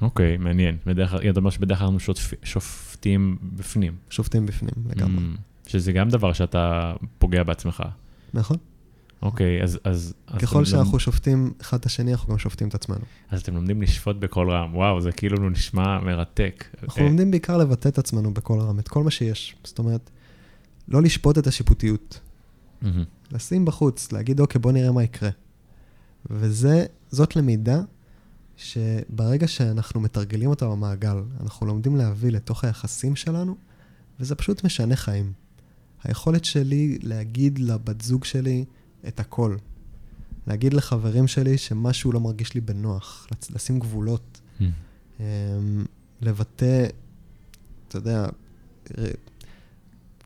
אוקיי, מעניין. בדרך כלל, אתה אומר שבדרך כלל אנחנו שופטים בפנים. שופטים בפנים, לגמרי. Mm, שזה גם דבר שאתה פוגע בעצמך. נכון. אוקיי, אז... אז ככל אז שאנחנו לומד... שופטים אחד את השני, אנחנו גם שופטים את עצמנו. אז אתם לומדים לשפוט בקול רם, וואו, זה כאילו נשמע מרתק. אנחנו אה... לומדים בעיקר לבטא את עצמנו בקול רם, את כל מה שיש. זאת אומרת, לא לשפוט את השיפוטיות. Mm-hmm. לשים בחוץ, להגיד, אוקיי, בוא נראה מה יקרה. וזאת למידה שברגע שאנחנו מתרגלים אותה במעגל, אנחנו לומדים להביא לתוך היחסים שלנו, וזה פשוט משנה חיים. היכולת שלי להגיד לבת זוג שלי את הכל. להגיד לחברים שלי שמשהו לא מרגיש לי בנוח, לשים גבולות, mm. לבטא, אתה יודע,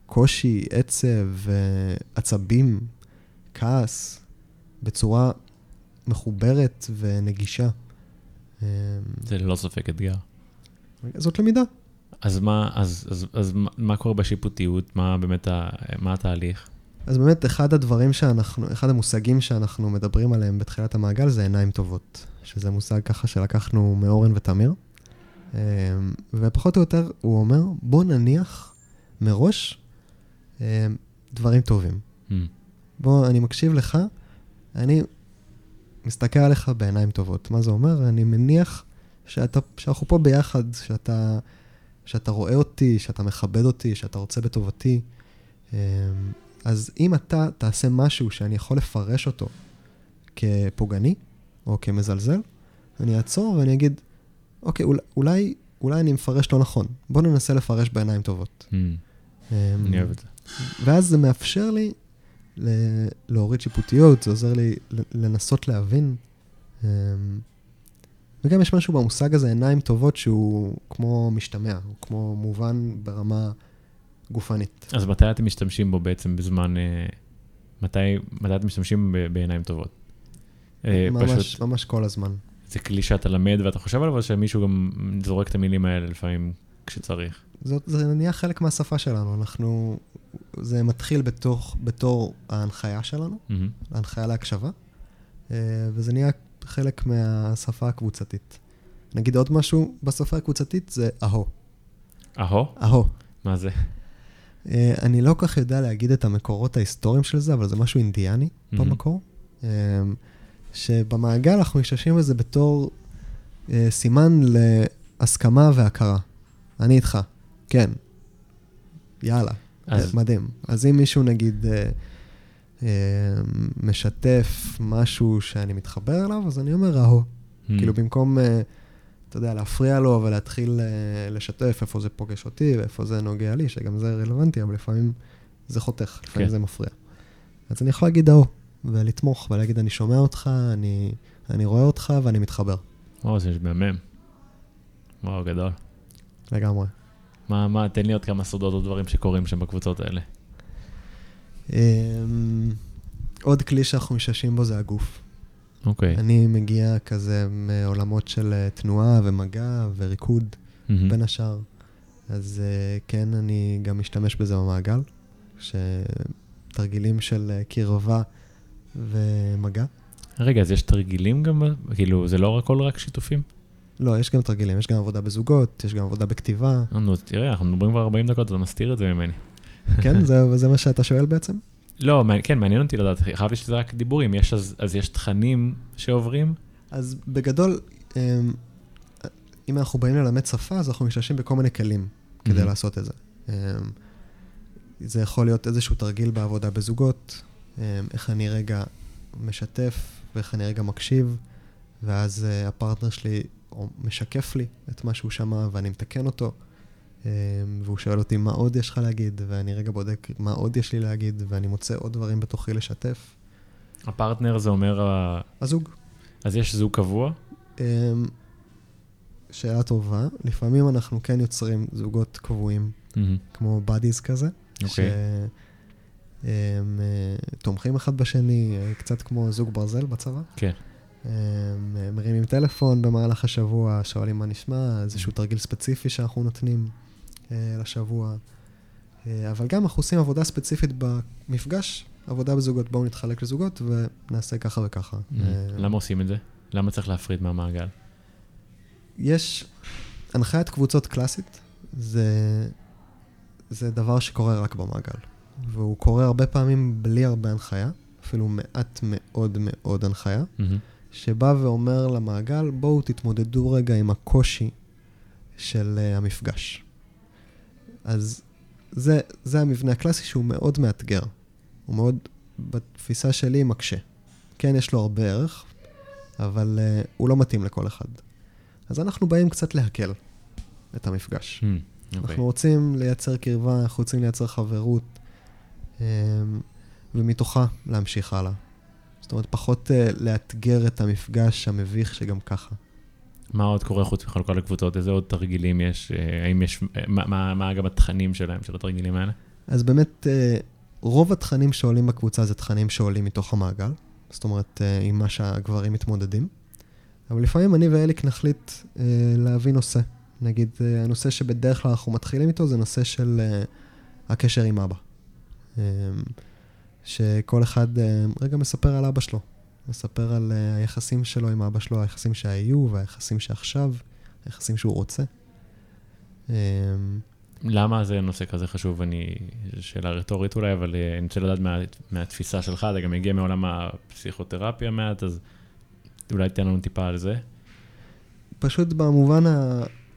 קושי, עצב, עצבים, כעס, בצורה מחוברת ונגישה. זה ללא ספק אתגר. זאת למידה. אז מה, אז, אז, אז מה קורה בשיפוטיות? מה באמת, ה, מה התהליך? אז באמת, אחד הדברים שאנחנו, אחד המושגים שאנחנו מדברים עליהם בתחילת המעגל זה עיניים טובות, שזה מושג ככה שלקחנו מאורן ותמיר. ופחות או יותר הוא אומר, בוא נניח מראש דברים טובים. Mm. בוא, אני מקשיב לך, אני מסתכל עליך בעיניים טובות. מה זה אומר? אני מניח שאתה, שאנחנו פה ביחד, שאתה, שאתה רואה אותי, שאתה מכבד אותי, שאתה רוצה בטובתי. אמ, אז אם אתה תעשה משהו שאני יכול לפרש אותו כפוגעני או כמזלזל, אני אעצור ואני אגיד, אוקיי, אולי, אולי, אני מפרש לא נכון. בוא ננסה לפרש בעיניים טובות. Mm, אני אוהב את זה. ואז זה מאפשר לי להוריד שיפוטיות, זה עוזר לי לנסות להבין. אמ, וגם יש משהו במושג הזה, עיניים טובות, שהוא כמו משתמע, הוא כמו מובן ברמה גופנית. אז מתי אתם משתמשים בו בעצם בזמן, אה, מתי, מתי אתם משתמשים בעיניים טובות? אה, ממש, פשוט, ממש כל הזמן. זה כלי שאתה למד ואתה חושב עליו, או שמישהו גם זורק את המילים האלה לפעמים כשצריך? זאת, זה נהיה חלק מהשפה שלנו, אנחנו, זה מתחיל בתוך, בתור ההנחיה שלנו, mm-hmm. ההנחיה להקשבה, אה, וזה נהיה חלק מהשפה הקבוצתית. נגיד עוד משהו בשפה הקבוצתית, זה אהו. אהו? אהו. מה זה? אה, אני לא כל כך יודע להגיד את המקורות ההיסטוריים של זה, אבל זה משהו אינדיאני mm-hmm. במקור, אה, שבמעגל אנחנו משתמשים בזה בתור סימן להסכמה והכרה. אני איתך, כן. יאללה, אז... מדהים. אז אם מישהו נגיד אה, אה, משתף משהו שאני מתחבר אליו, אז אני אומר ראו. Hmm. כאילו במקום, אה, אתה יודע, להפריע לו ולהתחיל אה, לשתף איפה זה פוגש אותי ואיפה זה נוגע לי, שגם זה רלוונטי, אבל לפעמים זה חותך, לפעמים כן. זה מפריע. אז אני יכול להגיד ראו, ולתמוך ולהגיד, אני שומע אותך, אני, אני רואה אותך ואני מתחבר. וואו, זה מהמם. וואו, גדול. לגמרי. מה, מה, תן לי עוד כמה סודות או דברים שקורים שם בקבוצות האלה. Um, עוד כלי שאנחנו משתמשים בו זה הגוף. אוקיי. Okay. אני מגיע כזה מעולמות של אה, תנועה ומגע וריקוד, mm-hmm. בין השאר. אז uh, כן, אני גם משתמש בזה במעגל, תרגילים של אה, קרבה ומגע. רגע, אז יש תרגילים גם? כאילו, זה לא הכל רק שיתופים? לא, יש גם תרגילים, יש גם עבודה בזוגות, יש גם עבודה בכתיבה. נו, תראה, אנחנו מדברים כבר 40 דקות, אתה מסתיר את זה ממני. כן, זה, זה מה שאתה שואל בעצם? לא, כן, מעניין אותי לדעת, חשבתי שזה רק דיבורים, יש אז, אז יש תכנים שעוברים? אז בגדול, אמ, אם אנחנו באים ללמד שפה, אז אנחנו משתמשים בכל מיני כלים כדי Mhm. לעשות את זה. אמ, זה יכול להיות איזשהו תרגיל בעבודה בזוגות, אמ, איך אני רגע משתף ואיך אני רגע מקשיב, ואז אה, הפרטנר שלי משקף לי את מה שהוא שמע ואני מתקן אותו, והוא שואל אותי מה עוד יש לך להגיד, ואני רגע בודק מה עוד יש לי להגיד, ואני מוצא עוד דברים בתוכי לשתף. הפרטנר זה אומר, הזוג. אז יש זוג קבוע? אמ, שאלה טובה. לפעמים אנחנו כן יוצרים זוגות קבועים, מהמם. כמו buddies כזה, אוקיי. שהם אה, תומכים אחד בשני, אה, קצת כמו זוג ברזל בצבא. כן. הם אה, מרימים טלפון במהלך השבוע, שואלים מה נשמע, איזשהו תרגיל ספציפי שאנחנו נותנים לשבוע. אה, אבל גם אנחנו עושים עבודה ספציפית במפגש, עבודה בזוגות. בואו נתחלק לזוגות ונעשה ככה וככה. מהמם. אה, למה עושים את זה? למה צריך להפריד מהמעגל? יש הנחיית קבוצות קלאסית, זה, זה דבר שקורה רק במעגל. והוא קורה הרבה פעמים בלי הרבה הנחיה, אפילו מעט מאוד מאוד הנחיה, מהמם. שבא ואומר למעגל, בואו תתמודדו רגע עם הקושי של uh, המפגש. אז זה, זה המבנה הקלאסי שהוא מאוד מאתגר. הוא מאוד, בתפיסה שלי, מקשה. כן, יש לו הרבה ערך, אבל uh, הוא לא מתאים לכל אחד. אז אנחנו באים קצת להקל את המפגש. מהמם. אוקיי. אנחנו רוצים לייצר קרבה, אנחנו רוצים לייצר חברות, אמ, ומתוכה להמשיך הלאה. זאת אומרת, פחות אה, לאתגר את המפגש המביך שגם ככה. מה עוד קורה חוץ מחלוקה לקבוצות? איזה עוד תרגילים יש? אה, האם יש... אה, מה- מה מה גם התכנים שלהם, של התרגילים האלה? אז באמת, אה, רוב התכנים שעולים בקבוצה זה תכנים שעולים מתוך המעגל, זאת אומרת, עם מה שהגברים מתמודדים. אבל לפעמים אני ואליק נחליט להביא נושא. נגיד, הנושא שבדרך כלל אנחנו מתחילים איתו זה נושא של הקשר עם אבא. שכל אחד רגע מספר על אבא שלו, מספר על אה, היחסים שלו עם אבא שלו, היחסים שהיו והיחסים שעכשיו, היחסים שהוא רוצה. אה, למה זה נושא כזה חשוב? אני... שאלה רטורית אולי, אבל אה, אני רוצה לדעת מה, מהתפיסה שלך, זה גם מגיע מעולם הפסיכותרפיה מעט, אז אולי תן לנו טיפה על זה. פשוט במובן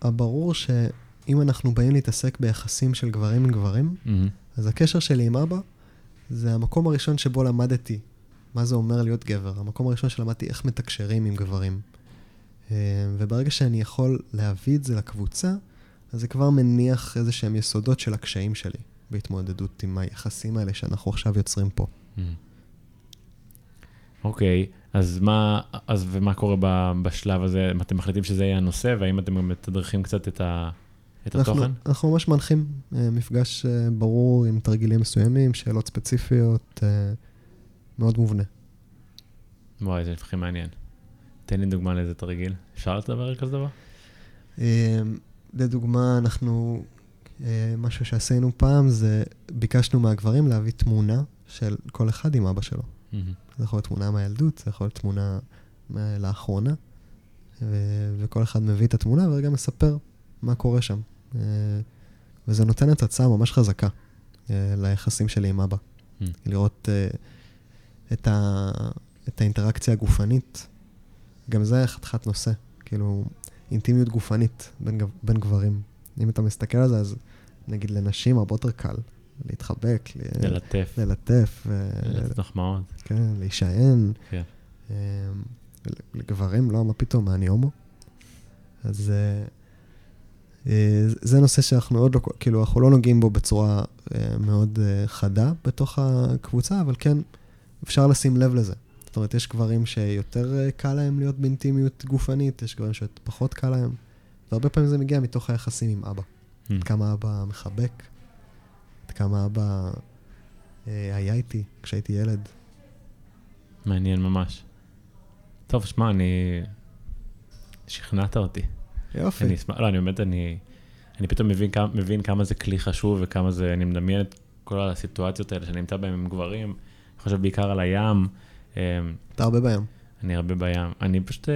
הברור שאם אנחנו באים להתעסק ביחסים של גברים עם גברים, מהמם. אז הקשר שלי עם אבא זה המקום הראשון שבו למדתי מה זה אומר להיות גבר, המקום הראשון שלמדתי איך מתקשרים עם גברים. אה, וברגע שאני יכול להביא את זה לקבוצה, אז זה כבר מניח איזה שהם יסודות של הקשיים שלי בהתמודדות עם היחסים האלה שאנחנו עכשיו יוצרים פה. מהמם. אוקיי, אז מה, אז ומה קורה ב- בשלב הזה? אתם מחליטים שזה יהיה הנושא, והאם אתם גם מתדרכים קצת את, ה, את אנחנו, התוכן? אנחנו ממש מנחים אה, מפגש אה, ברור עם תרגילים מסוימים, שאלות ספציפיות, מאוד מובנה. וואי, זה הכי מעניין. תן לי דוגמה לאיזה תרגיל. אפשר לדבר על כזה דבר? אה, לדוגמה, אנחנו, אה, משהו שעשינו פעם זה ביקשנו מהגברים להביא תמונה של כל אחד עם אבא שלו. זה יכול להיות תמונה מהילדות, זה יכול להיות תמונה לאחרונה, ו- וכל אחד מביא את התמונה ורגע מספר מה קורה שם. אה, וזה נותן את הצעה ממש חזקה אה, ליחסים שלי עם אבא. לראות את, ה- את האינטראקציה הגופנית. גם זה חתיכת נושא, כאילו אינטימיות גופנית בין, בין גברים. אם אתה מסתכל על זה, אז נגיד לנשים הרבה יותר קל להתחבק, ללטף, ללטף, לתת מחמאות. כן, להישען. כן. אמ, לגברים, לא, מה פתאום, מה, אני הומו? אז אה, אה, זה נושא שאנחנו עוד לא, כאילו, אנחנו לא נוגעים בו בצורה אה, מאוד חדה בתוך הקבוצה, אבל כן, אפשר לשים לב לזה. זאת אומרת, יש גברים שיותר אה, קל להם להיות באינטימיות גופנית, יש גברים שפחות קל להם, והרבה פעמים זה מגיע מתוך היחסים עם אבא. Mm. עד כמה אבא מחבק, עד כמה אבא אה, היה איתי כשהייתי ילד. מעניין ממש. טוב, שמע, אני... שכנעת אותי. יופי. אני אשמח, לא, אני באמת, אני, אני פתאום מבין כמה, מבין כמה זה כלי חשוב וכמה זה, אני מדמיין את כל הסיטואציות האלה שאני נמצא בהן עם גברים, חושב בעיקר על הים. אמ, אתה הרבה בים. אני הרבה בים. אני פשוט, אה,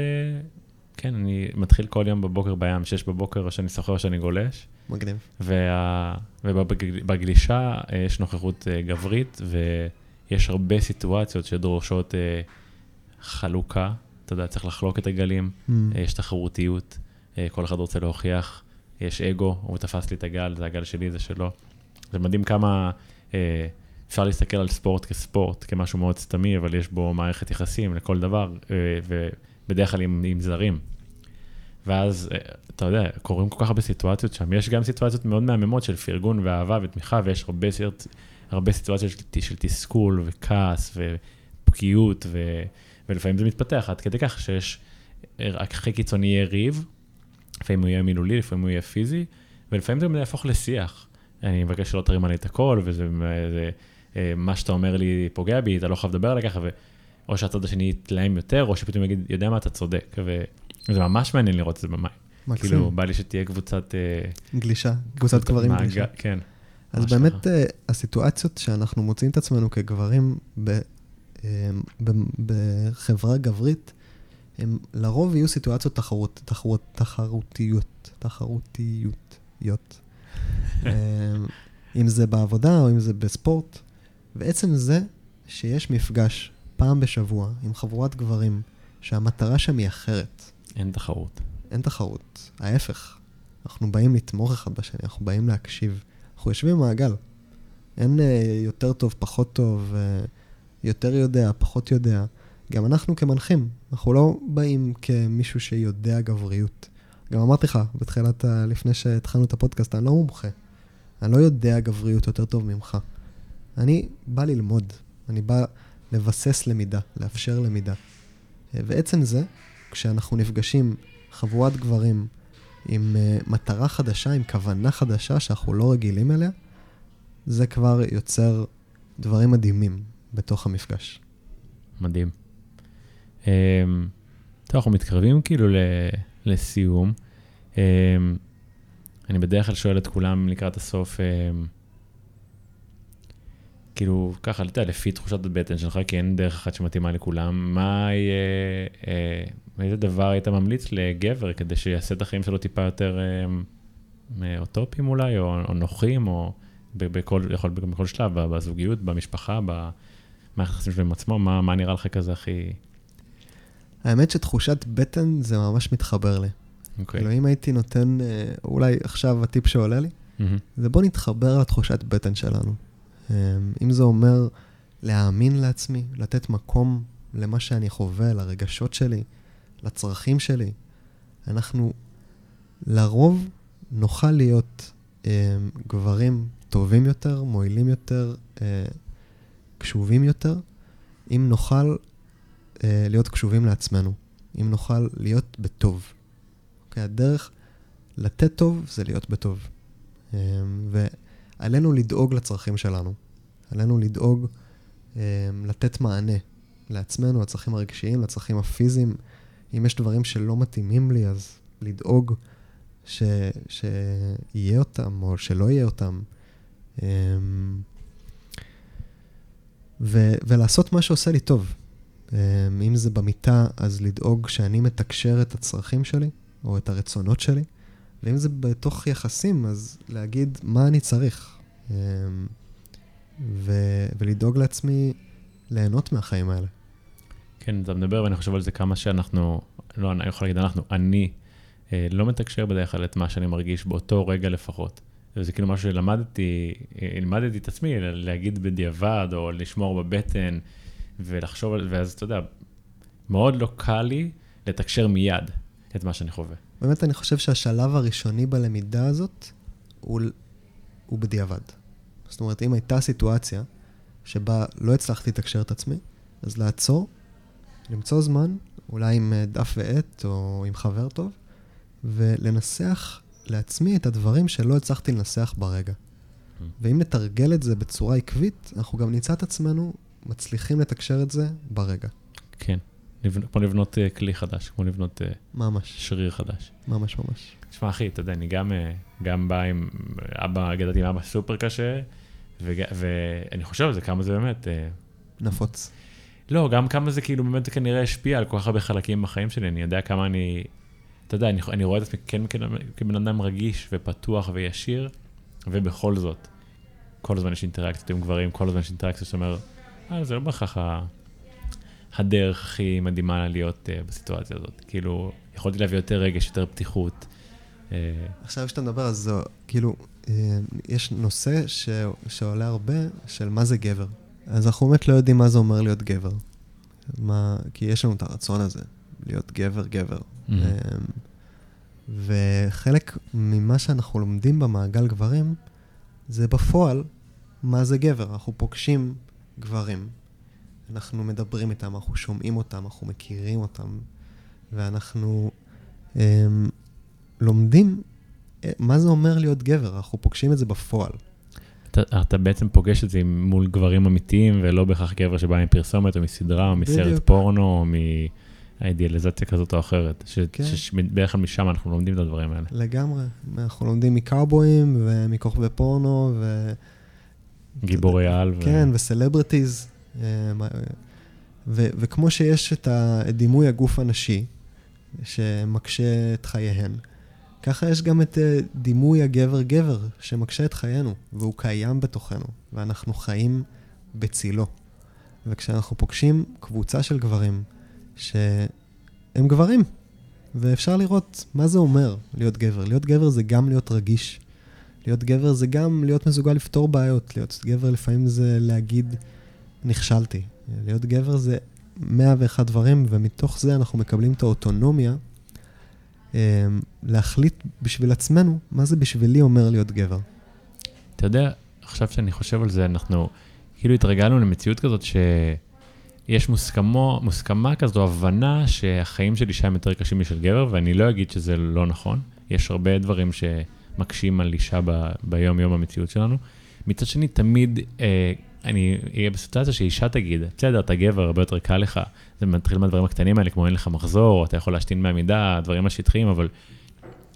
כן, אני מתחיל כל יום בבוקר בים, שש בבוקר, או שאני שוחה או שאני גולש. מגניב. וה... ובגלישה אה, יש נוכחות אה, גברית, ויש הרבה סיטואציות שדורשות חלוקה. אתה יודע, צריך לחלוק את הגלים, Mm. יש תחרותיות, כל אחד רוצה להוכיח, יש אגו, הוא תפס לי את הגל, זה הגל שלי, זה שלו. זה מדהים כמה אפשר להסתכל על ספורט כספורט, כמשהו מאוד סתמי, אבל יש בו מערכת יחסים לכל דבר, אה, ובדרך כלל עם, עם זרים. ואז, אה, אתה יודע, קורים כל כך הרבה סיטואציות שם. יש גם סיטואציות מאוד מהממות של פרגון ואהבה ותמיכה, ויש הרבה, סיט- הרבה סיטואציות של, של תסכול וכעס ופגיעות, ו, ולפעמים זה מתפתח עד כדי כך שיש, אחרי קיצוני יהיה ריב, לפעמים הוא יהיה מילולי, לפעמים הוא יהיה פיזי, ולפעמים זה גם יהפוך לשיח. אני מבקש שלא תרים עלי את הקול, וזה זה, מה שאתה אומר לי פוגע בי, אתה לא חייב לדבר עליי ככה, ו... או שהצד השני יתלהם יותר, או שפתאום יגיד, יודע מה, אתה צודק, וזה ממש מעניין לראות את זה במים. מקסים. כאילו, בא לי שתהיה קבוצת... אה, גלישה, קבוצת גברים מעגל- גלישה. כן. אז באמת, ככה. אה, הסיטואציות שאנחנו מוצאים את עצמנו כגברים ב- אה, ב- בחברה גברית, הם לרוב יהיו סיטואציות תחרות, תחרות, תחרותיות, תחרותיות, אה, אם זה בעבודה או אם זה בספורט. ועצם זה שיש מפגש פעם בשבוע עם חבורת גברים, שהמטרה שם היא אחרת, אין תחרות. אין תחרות, ההפך. אנחנו באים לתמוך אחד בשני, אנחנו באים להקשיב. אנחנו יושבים במעגל. אין אה, יותר טוב, פחות טוב, אה, יותר יודע, פחות יודע. גם אנחנו כמנחים, אנחנו לא באים כמישהו שיודע גבריות. גם אמרתי לך בתחילת, לפני שהתחלנו את הפודקאסט, אני לא מומחה. אני לא יודע גבריות יותר טוב ממך. אני בא ללמוד, אני בא לבסס למידה, לאפשר למידה. אה, ועצם זה, כשאנחנו נפגשים חבורת גברים עם uh, מטרה חדשה, עם כוונה חדשה שאנחנו לא רגילים אליה, זה כבר יוצר דברים מדהימים בתוך המפגש. מדהים. אמ, טוב, אנחנו מתקרבים כאילו לסיום. אמ, אני בדרך כלל שואל את כולם לקראת הסוף, אמ, כאילו, ככה, אתה יודע, לפי תחושת הבטן שלך, כי אין דרך אחת שמתאימה לכולם, מה יהיה, אה, איזה דבר היית ממליץ לגבר כדי שיעשה את החיים שלו טיפה יותר אמ, אה, אוטופיים אולי, או, או נוחים, או בכל, יכול בכל שלב, בזוגיות, במשפחה, ב... מערכת היחסים שלו עם עצמו, מה, מה נראה לך כזה הכי... האמת שתחושת בטן זה ממש מתחבר לי. אוקיי. כאילו אם הייתי נותן, אה, אולי עכשיו הטיפ שעולה לי, מהמם. זה בוא נתחבר לתחושת בטן שלנו. אה, אם זה אומר להאמין לעצמי, לתת מקום למה שאני חווה, לרגשות שלי, לצרכים שלי, אנחנו לרוב נוכל להיות אה, גברים טובים יותר, מועילים יותר, אה, קשובים יותר, אם נוכל אה, להיות קשובים לעצמנו, אם נוכל להיות בטוב. אוקיי, הדרך לתת טוב זה להיות בטוב. אה, ועלינו לדאוג לצרכים שלנו. עלינו לדאוג אה, לתת מענה לעצמנו, לצרכים הרגשיים, לצרכים הפיזיים. אם יש דברים שלא מתאימים לי, אז לדאוג ש, שיהיה אותם או שלא יהיה אותם. אה, ו, ולעשות מה שעושה לי טוב. אה, אם זה במיטה, אז לדאוג שאני מתקשר את הצרכים שלי, או את הרצונות שלי, ואם זה בתוך יחסים, אז להגיד מה אני צריך. אה, ו, ולדאוג לעצמי ליהנות מהחיים האלה. כן, אתה מדבר ואני חושב על זה כמה שאנחנו, לא, אני יכול להגיד אנחנו, אני אה, לא מתקשר בדרך כלל את מה שאני מרגיש באותו רגע לפחות. זה כאילו משהו שלמדתי, אה, לימדתי את עצמי להגיד בדיעבד, או לשמור בבטן, ולחשוב על, ואז אתה יודע, מאוד לא קל לי לתקשר מיד את מה שאני חווה. באמת, אני חושב שהשלב הראשוני בלמידה הזאת הוא, הוא בדיעבד. זאת אומרת, אם הייתה סיטואציה שבה לא הצלחתי לתקשר את עצמי, אז לעצור, למצוא זמן, אולי עם אה, דף ועט או עם חבר טוב, ולנסח לעצמי את הדברים שלא הצלחתי לנסח ברגע. ואם נתרגל את זה בצורה עקבית, אנחנו גם נמצא את עצמנו מצליחים לתקשר את זה ברגע. כן. כמו לבנות אה, כלי חדש, כמו לבנות אה, ממש, שריר חדש. ממש ממש. תשמע, אחי, אתה יודע, אני גם, אה, גם בא עם אבא, גדלתי עם אבא סופר קשה, ואני חושב על זה, כמה זה באמת... נפוץ. לא, גם כמה זה כאילו באמת כנראה השפיע על כל כך הרבה חלקים בחיים שלי, אני יודע כמה אני... אתה יודע, אני, אני רואה את עצמי כן כבן אדם רגיש ופתוח וישיר, ובכל זאת, כל הזמן יש אינטראקציות עם גברים, כל הזמן יש אינטראקציות שאתה אומר, אה, זה לא בהכרח הדרך הכי מדהימה להיות uh, בסיטואציה הזאת. כאילו, יכולתי להביא יותר רגש, יותר פתיחות. Uh, עכשיו כשאתה מדבר, אז זו, כאילו, uh, יש נושא ש, שעולה הרבה, של מה זה גבר. אז אנחנו באמת לא יודעים מה זה אומר להיות גבר. מה, כי יש לנו את הרצון הזה, להיות גבר, גבר. Mm-hmm. וחלק ממה שאנחנו לומדים במעגל גברים, זה בפועל מה זה גבר. אנחנו פוגשים גברים, אנחנו מדברים איתם, אנחנו שומעים אותם, אנחנו מכירים אותם, ואנחנו um, לומדים אה, מה זה אומר להיות גבר, אנחנו פוגשים את זה בפועל. אתה, אתה בעצם פוגש את זה מול גברים אמיתיים, ולא בהכרח גבר שבא מפרסומת או מסדרה או מסרט בדיוק. פורנו או מהאידיאליזציה כזאת או אחרת. ש, כן. שבדרך כלל משם אנחנו לומדים את הדברים האלה. לגמרי. אנחנו לומדים מקאובויים ומכוכבי פורנו ו... גיבורי על. כן, ו... וסלבריטיז. אה, ו- וכמו שיש את הדימוי הגוף הנשי, שמקשה את חייהן, ככה יש גם את אה, דימוי הגבר-גבר, שמקשה את חיינו, והוא קיים בתוכנו, ואנחנו חיים בצילו. וכשאנחנו פוגשים קבוצה של גברים, שהם גברים, ואפשר לראות מה זה אומר להיות גבר. להיות גבר זה גם להיות רגיש. להיות גבר זה גם להיות מסוגל לפתור בעיות. להיות גבר לפעמים זה להגיד... נכשלתי. להיות גבר זה 101 דברים, ומתוך זה אנחנו מקבלים את האוטונומיה אה, להחליט בשביל עצמנו מה זה בשבילי אומר להיות גבר. אתה יודע, עכשיו שאני חושב על זה, אנחנו כאילו התרגלנו למציאות כזאת שיש מוסכמו, מוסכמה כזו, הבנה שהחיים של אישה הם יותר קשים משל גבר, ואני לא אגיד שזה לא נכון. יש הרבה דברים שמקשים על אישה ב, ביום-יום המציאות שלנו. מצד שני, תמיד אה, אני אהיה בסיטואציה שאישה תגיד, בסדר, אתה גבר, הרבה יותר קל לך. זה מתחיל מהדברים הקטנים האלה, כמו אין לך מחזור, אתה יכול להשתין מעמידה, דברים השטחיים, אבל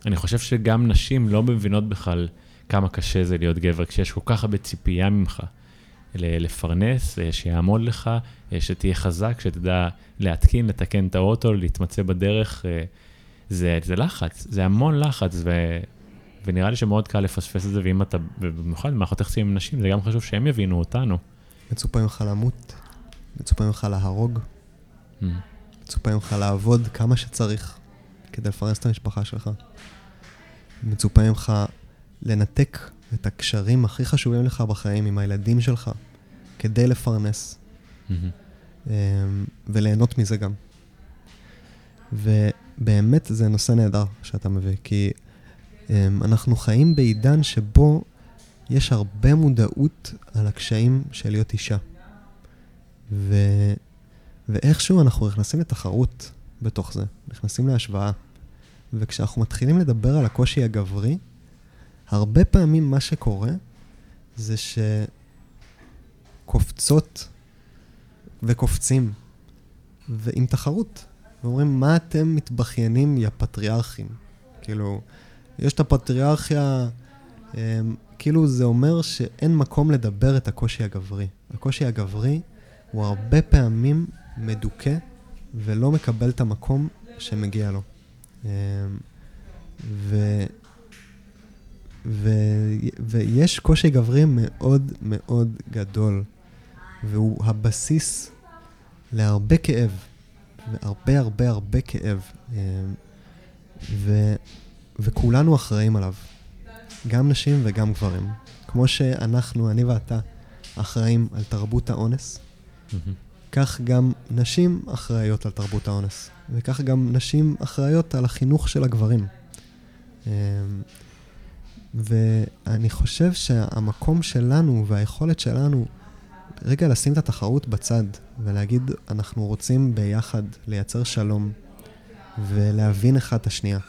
אני חושב שגם נשים לא מבינות בכלל כמה קשה זה להיות גבר, כשיש כל כך הרבה ציפייה ממך לפרנס, אה, שיעמוד לך, אה, שתהיה חזק, שתדע להתקין, לתקן את האוטו, להתמצא בדרך. אה, זה, זה לחץ, זה המון לחץ, ו... ונראה לי שמאוד קל לפספס את זה, ואם אתה, במיוחד במערכות יחסים עם נשים, זה גם חשוב שהם יבינו אותנו. מצופה ממך למות, מצופה ממך להרוג, mm. מצופה ממך לעבוד כמה שצריך כדי לפרנס את המשפחה שלך. מצופה ממך לנתק את הקשרים הכי חשובים לך בחיים עם הילדים שלך, כדי לפרנס, mm-hmm. אמ, וליהנות מזה גם. ובאמת זה נושא נהדר שאתה מביא, כי אנחנו חיים בעידן שבו יש הרבה מודעות על הקשיים של להיות אישה. ו... ואיכשהו אנחנו נכנסים לתחרות בתוך זה, נכנסים להשוואה. וכשאנחנו מתחילים לדבר על הקושי הגברי, הרבה פעמים מה שקורה זה שקופצות וקופצים, ועם תחרות, ואומרים, מה אתם מתבכיינים, יא פטריארכים? כאילו, יש את הפטריארכיה, אמ, כאילו זה אומר שאין מקום לדבר את הקושי הגברי. הקושי הגברי הוא הרבה פעמים מדוכא ולא מקבל את המקום שמגיע לו. אמ, ו... ו... ויש קושי גברי מאוד מאוד גדול, והוא הבסיס להרבה כאב, והרבה הרבה הרבה כאב. אמ, ו... וכולנו אחראים עליו, גם נשים וגם גברים. כמו שאנחנו, אני ואתה, אחראים על תרבות האונס, mm-hmm. כך גם נשים אחראיות על תרבות האונס, וכך גם נשים אחראיות על החינוך של הגברים. אמ, ואני חושב שהמקום שלנו והיכולת שלנו רגע לשים את התחרות בצד ולהגיד, אנחנו רוצים ביחד לייצר שלום ולהבין אחד את השנייה.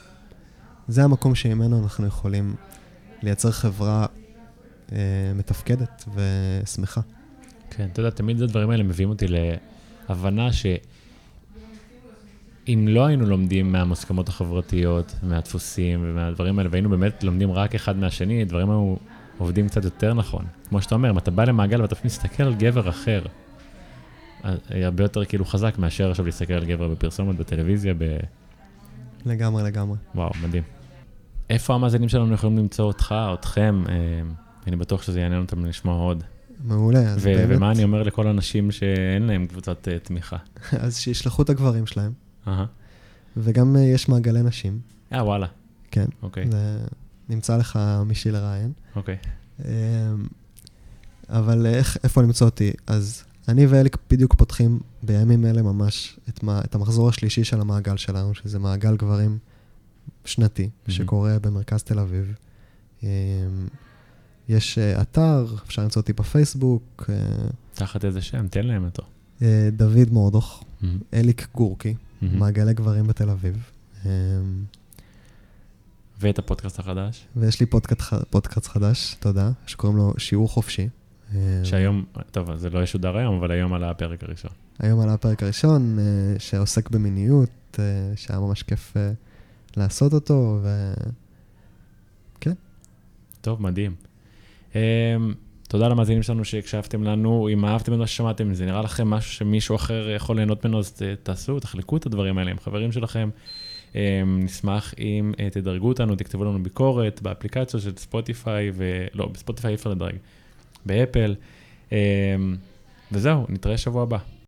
זה המקום שממנו אנחנו יכולים לייצר חברה אה, מתפקדת ושמחה. כן, אתה יודע, תמיד הדברים האלה מביאים אותי להבנה שאם לא היינו לומדים מהמוסכמות החברתיות, מהדפוסים ומהדברים האלה, והיינו באמת לומדים רק אחד מהשני, דברים היו עובדים קצת יותר נכון. כמו שאתה אומר, אם אתה בא למעגל ואתה מסתכל על גבר אחר, אז הרבה יותר כאילו חזק מאשר עכשיו להסתכל על גבר בפרסומת, בטלוויזיה, ב... לגמרי, לגמרי. וואו, מדהים. איפה המאזינים שלנו יכולים למצוא אותך, אתכם? אה, אני בטוח שזה יעניין אותם לשמוע עוד. מעולה, אז ו- באמת... ומה אני אומר לכל האנשים שאין להם קבוצת uh, תמיכה? אז שישלחו את הגברים שלהם, אהה. וגם אה, יש מעגלי נשים, אה, וואלה. כן. אוקיי, זה... נמצא לך מישהי לראיין. אוקיי. אמ, אבל איך, איפה למצוא אותי? אז אני ואליק בדיוק פותחים בימים אלה ממש את, מה, את המחזור השלישי של המעגל שלנו, שזה מעגל גברים שנתי, מהמם. שקורה במרכז תל אביב. אמ, יש אה, אתר, אפשר למצוא אותי בפייסבוק, אה, תחת איזה שם, תן להם אותו. אה, דוד מורדוך, מהמם, אליק גורקי, מהמם. מעגלי גברים בתל אביב. אמ, ואת הפודקאסט החדש, ויש לי פודקאסט חדש, תודה, שקוראים לו שיעור חופשי. אמ, שהיום, טוב, זה לא ישודר היום, אבל היום עלה הפרק הראשון. היום עלה הפרק הראשון, אה, שעוסק במיניות, אה, שהיה ממש כיף אה, לעשות אותו, ו... טוב, מדהים. Um, תודה למאזינים שלנו שהקשבתם לנו, אם אהבתם את מה ששמעתם, אם זה נראה לכם משהו שמישהו אחר יכול ליהנות ממנו, אז תעשו, תחלקו את הדברים האלה עם חברים שלכם. Um, נשמח אם תדרגו אותנו, תכתבו לנו ביקורת באפליקציות של ספוטיפיי, ולא, בספוטיפיי אי אפשר לדרג, באפל. Um, וזהו, נתראה שבוע הבא.